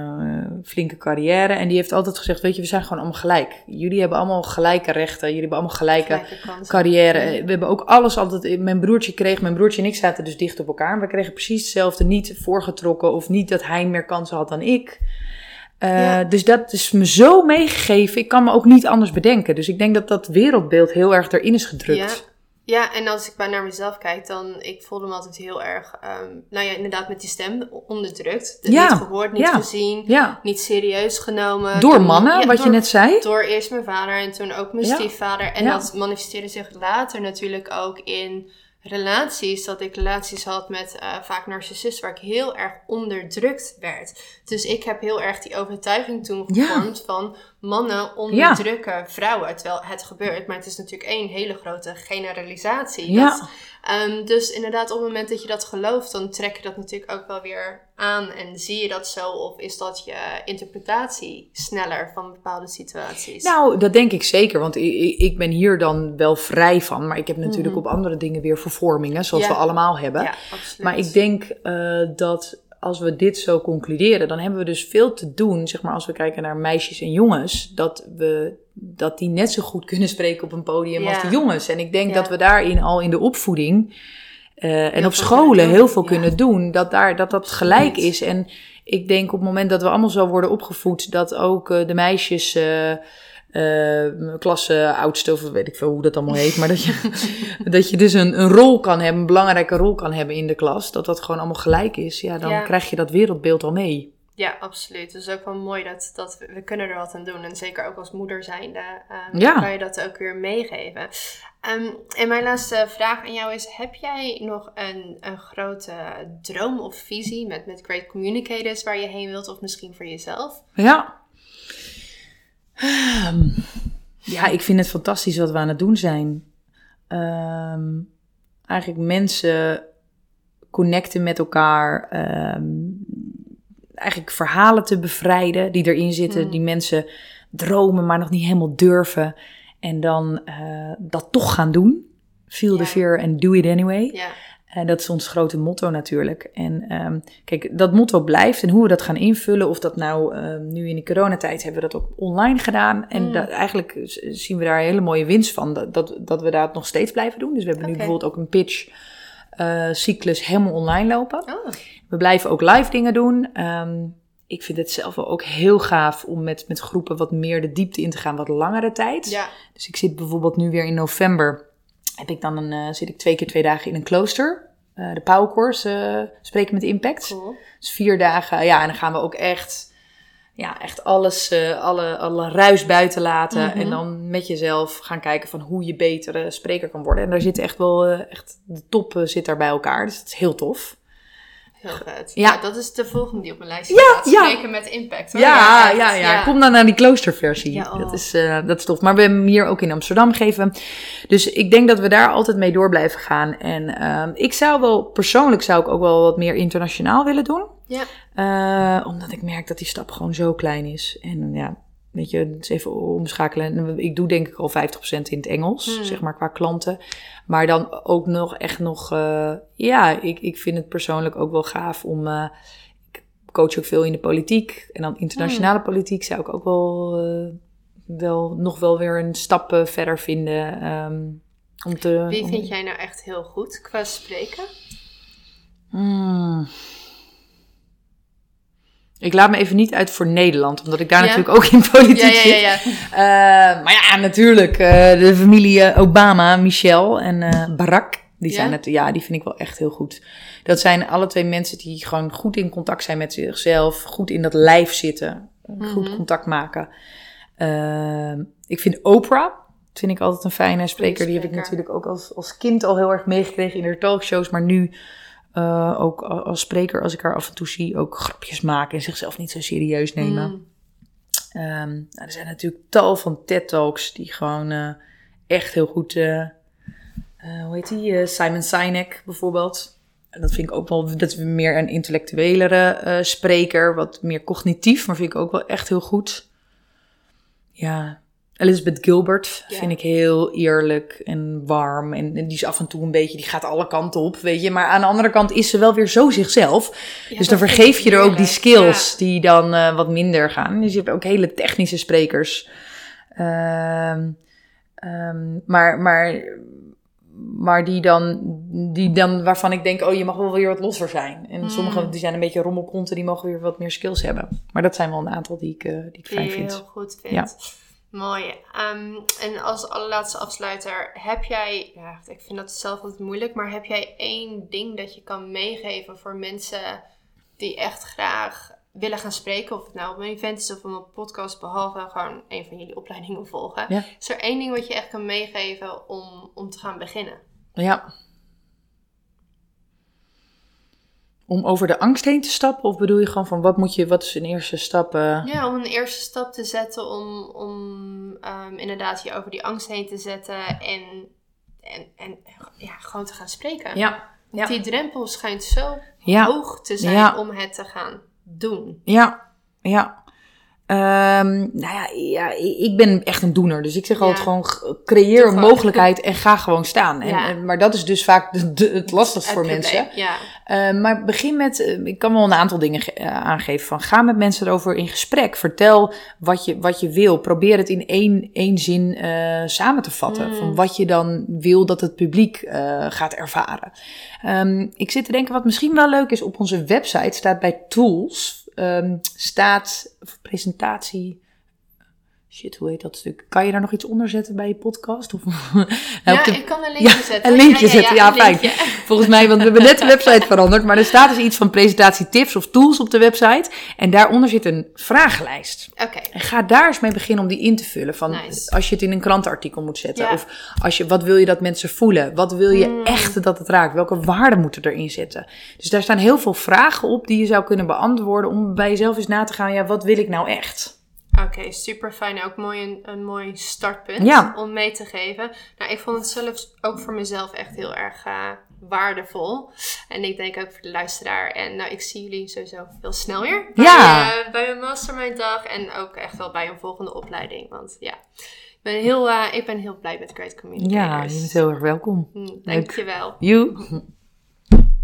flinke carrière. En die heeft altijd gezegd, weet je, we zijn gewoon allemaal gelijk. Jullie hebben allemaal gelijke rechten. Jullie hebben allemaal gelijke carrière. We hebben ook alles altijd... Mijn broertje kreeg... Mijn broertje en ik zaten dus dicht op elkaar. We kregen precies hetzelfde. Niet voorgetrokken of niet dat hij meer kansen had dan ik. Eh, Ja. Dus dat is me zo meegegeven. Ik kan me ook niet anders bedenken. Dus ik denk dat dat wereldbeeld heel erg erin is gedrukt. Ja. Ja, en als ik bij naar mezelf kijk, dan ik voelde me altijd heel erg, ehm, nou ja, inderdaad met die stem onderdrukt. Ja, Niet gehoord, niet gezien, niet serieus genomen. Door mannen, wat je net zei. Door eerst mijn vader en toen ook mijn stiefvader. En dat manifesteerde zich later natuurlijk ook in relaties. Dat ik relaties had met eh, vaak narcissisten waar ik heel erg onderdrukt werd. Dus ik heb heel erg die overtuiging toen Ja. gevormd van mannen onderdrukken vrouwen. Terwijl het gebeurt, maar het is natuurlijk één hele grote generalisatie. Ja. Dat, ehm, dus inderdaad, op het moment dat je dat gelooft, dan trek je dat natuurlijk ook wel weer aan. En zie je dat zo, of is dat je interpretatie sneller van bepaalde situaties? Nou, dat denk ik zeker. Want ik, ik- ben hier dan wel vrij van. Maar ik heb natuurlijk op andere dingen weer vervormingen. Zoals Mhm. Ja. we allemaal hebben. ja, absoluut. Maar ik denk eh, dat als we dit zo concluderen, dan hebben we dus veel te doen, zeg maar, als we kijken naar meisjes en jongens, dat we dat die net zo goed kunnen spreken op een podium Ja. als de jongens. En ik denk Ja. dat we daarin al in de opvoeding eh, en op scholen heel veel ja. kunnen doen, dat daar dat dat gelijk is. En ik denk op het moment dat we allemaal zo worden opgevoed, dat ook eh, de meisjes. eh eh, klasse oudste, of weet ik veel hoe dat allemaal heet. Maar dat je, dat je dus een, een rol kan hebben, een belangrijke rol kan hebben in de klas. Dat dat gewoon allemaal gelijk is. Ja, dan Ja. krijg je dat wereldbeeld al mee. Ja, absoluut. Dus ook wel mooi dat, dat we, we kunnen er wat aan doen. En zeker ook als moeder zijnde ehm, Ja. kan je dat ook weer meegeven. Ehm, en mijn laatste vraag aan jou is, heb jij nog een, een grote droom of visie met, met Great Communicators waar je heen wilt? Of misschien voor jezelf? Ja. Ja, ik vind het fantastisch wat we aan het doen zijn. Ehm, eigenlijk mensen connecten met elkaar. ehm, eigenlijk verhalen te bevrijden die erin zitten. Mm. Die mensen dromen, maar nog niet helemaal durven. En dan eh, dat toch gaan doen. Feel the fear and do it anyway. Ja, En dat is ons grote motto natuurlijk. En ehm, kijk, dat motto blijft. En hoe we dat gaan invullen, of dat nou ehm, nu in de coronatijd hebben we dat ook online gedaan. En Mm. dat, eigenlijk zien we daar een hele mooie winst van. Dat, dat, dat we dat nog steeds blijven doen. Dus we hebben nu bijvoorbeeld ook een pitch eh, cyclus helemaal online lopen. Oh, We blijven ook live dingen doen. Ehm, ik vind het zelf wel ook heel gaaf om met, met groepen wat meer de diepte in te gaan, wat langere tijd. ja. Dus ik zit bijvoorbeeld nu weer in november. Heb ik dan een, eh, zit ik twee keer twee dagen in een klooster. Eh, de Power Course, eh, spreken met impact. Cool. Dus vier dagen. Ja, en dan gaan we ook echt, ja, echt alles, alle, alle ruis buiten laten. Mhm. En dan met jezelf gaan kijken van hoe je betere spreker kan worden. En daar zit echt wel, echt, de top zit daar bij elkaar. Dus dat is heel tof. Heel vet. Ja. Ja. dat is de volgende die op mijn lijstje Ja, staat. ja. Spreken met impact. hoor. Ja, ja, ja, Kom dan naar die kloosterversie. Ja, oh. dat, is, eh, dat is tof. Maar we hebben hem hier ook in Amsterdam gegeven. Dus ik denk dat we daar altijd mee door blijven gaan. En ehm, ik zou wel, persoonlijk zou ik ook wel wat meer internationaal willen doen. Ja. Eh, omdat ik merk dat die stap gewoon zo klein is. En ja, weet je, even omschakelen. En Ik doe denk ik al 50% in het Engels, Hmm. zeg maar, qua klanten. Maar dan ook nog echt nog, eh, ja, ik, ik vind het persoonlijk ook wel gaaf om... eh, ik coach ook veel in de politiek. En dan internationale Hmm. politiek zou ik ook wel, eh, wel nog wel weer een stap verder vinden. ehm, om te, Wie om- vind jij nou echt heel goed qua spreken? Hmm. Ik laat me even niet uit voor Nederland, omdat ik daar Ja? natuurlijk ook in politiek Ja, ja, ja, zit. Eh, maar ja, natuurlijk. eh, de familie eh, Obama, Michelle en Barack. Die, zijn het, ja, die vind ik wel echt heel goed. Dat zijn alle twee mensen die gewoon goed in contact zijn met zichzelf. Goed in dat lijf zitten. Goed Mhm. contact maken. Ik vind Oprah, vind ik altijd een fijne spreker. Die heb ik natuurlijk ook als, als kind al heel erg meegekregen in haar talkshows. Maar nu eh, ook als spreker, als ik haar af en toe zie, ook grapjes maken. En zichzelf niet zo serieus nemen. Mm. Ehm, nou, er zijn natuurlijk tal van TED-talks die gewoon eh, echt heel goed... eh, hoe heet die? Simon Sinek bijvoorbeeld. En dat vind ik ook wel... Dat is meer een intellectuelere spreker. Wat meer cognitief, maar vind ik ook wel echt heel goed. Ja, Elizabeth Gilbert Ja. vind ik heel eerlijk en warm. En, en die is af en toe een beetje... Die gaat alle kanten op, weet je. Maar aan de andere kant is ze wel weer zo zichzelf. Ja, Dus dan vergeef je er ook die skills die dan eh, wat minder gaan. Dus je hebt ook hele technische sprekers. Ehm, ehm, maar, maar, maar die dan, die dan, waarvan ik denk, oh, je mag wel weer wat losser zijn. En Mm. sommige die zijn een beetje rommelkonten, die mogen weer wat meer skills hebben. Maar dat zijn wel een aantal die ik, eh, die ik fijn vind. heel goed vindt. Ja. Mooi. Ehm, en als allerlaatste afsluiter, heb jij, ja, ik vind dat zelf altijd moeilijk, maar heb jij één ding dat je kan meegeven voor mensen die echt graag willen gaan spreken, of het nou op een event is of op een podcast, behalve gewoon een van jullie opleidingen volgen. Ja. Is er één ding wat je echt kan meegeven om, om te gaan beginnen? Ja. Om over de angst heen te stappen? Of bedoel je gewoon van, wat moet je, wat is een eerste stap? eh? Ja, om een eerste stap te zetten om, om ehm, inderdaad je over die angst heen te zetten en, en, en ja, gewoon te gaan spreken. ja. Want Ja. Die drempel schijnt zo Ja. hoog te zijn Ja. om het te gaan doen. Ja, ja. Ehm, nou ja, ja, ik ben echt een doener. Dus ik zeg Ja. altijd gewoon, creëer een mogelijkheid en ga gewoon staan. En, Ja. en- maar dat is dus vaak de, de- het lastigst voor mensen. probleem, Ja. Eh, maar begin met, eh, ik kan wel een aantal dingen ge- eh, aangeven. Van, ga met mensen erover in gesprek. Vertel wat je, wat je wil. Probeer het in één, één zin eh, samen te vatten. Mm. Van wat je dan wil dat het publiek gaat ervaren. Ehm, ik zit te denken wat misschien wel leuk is. Op onze website staat bij tools, ehm, staat of presentatie... Shit, hoe heet dat stuk? Kan je daar nog iets onder zetten bij je podcast? Of, ja, de- ik kan een linkje Ja, zetten. een linkje zetten, ja, fijn. linkje. Volgens mij, want we hebben net de website veranderd, maar er staat dus iets van presentatietips of tools op de website. En daaronder zit een vragenlijst. Oké, En ga daar eens mee beginnen om die in te vullen. Van Nice. als je het in een krantenartikel moet zetten. Ja. Of als je, wat wil je dat mensen voelen? Wat wil je Mm. echt dat het raakt? Welke waarden moeten erin zitten? Dus daar staan heel veel vragen op die je zou kunnen beantwoorden. Om bij jezelf eens na te gaan, ja, wat wil ik nou echt? Oké, super fijn. Ook mooi een, een mooi startpunt Ja. om mee te geven. Nou, ik vond het zelf ook voor mezelf echt heel erg eh, waardevol. En ik denk ook voor de luisteraar. En nou, ik zie jullie sowieso heel snel weer. Bij, Ja. eh, bij een mastermind dag en ook echt wel bij een volgende opleiding. Want ja, ik ben heel, eh, ik ben heel blij met Great Communicators. Ja, je bent heel erg welkom. Hm, dankjewel. You.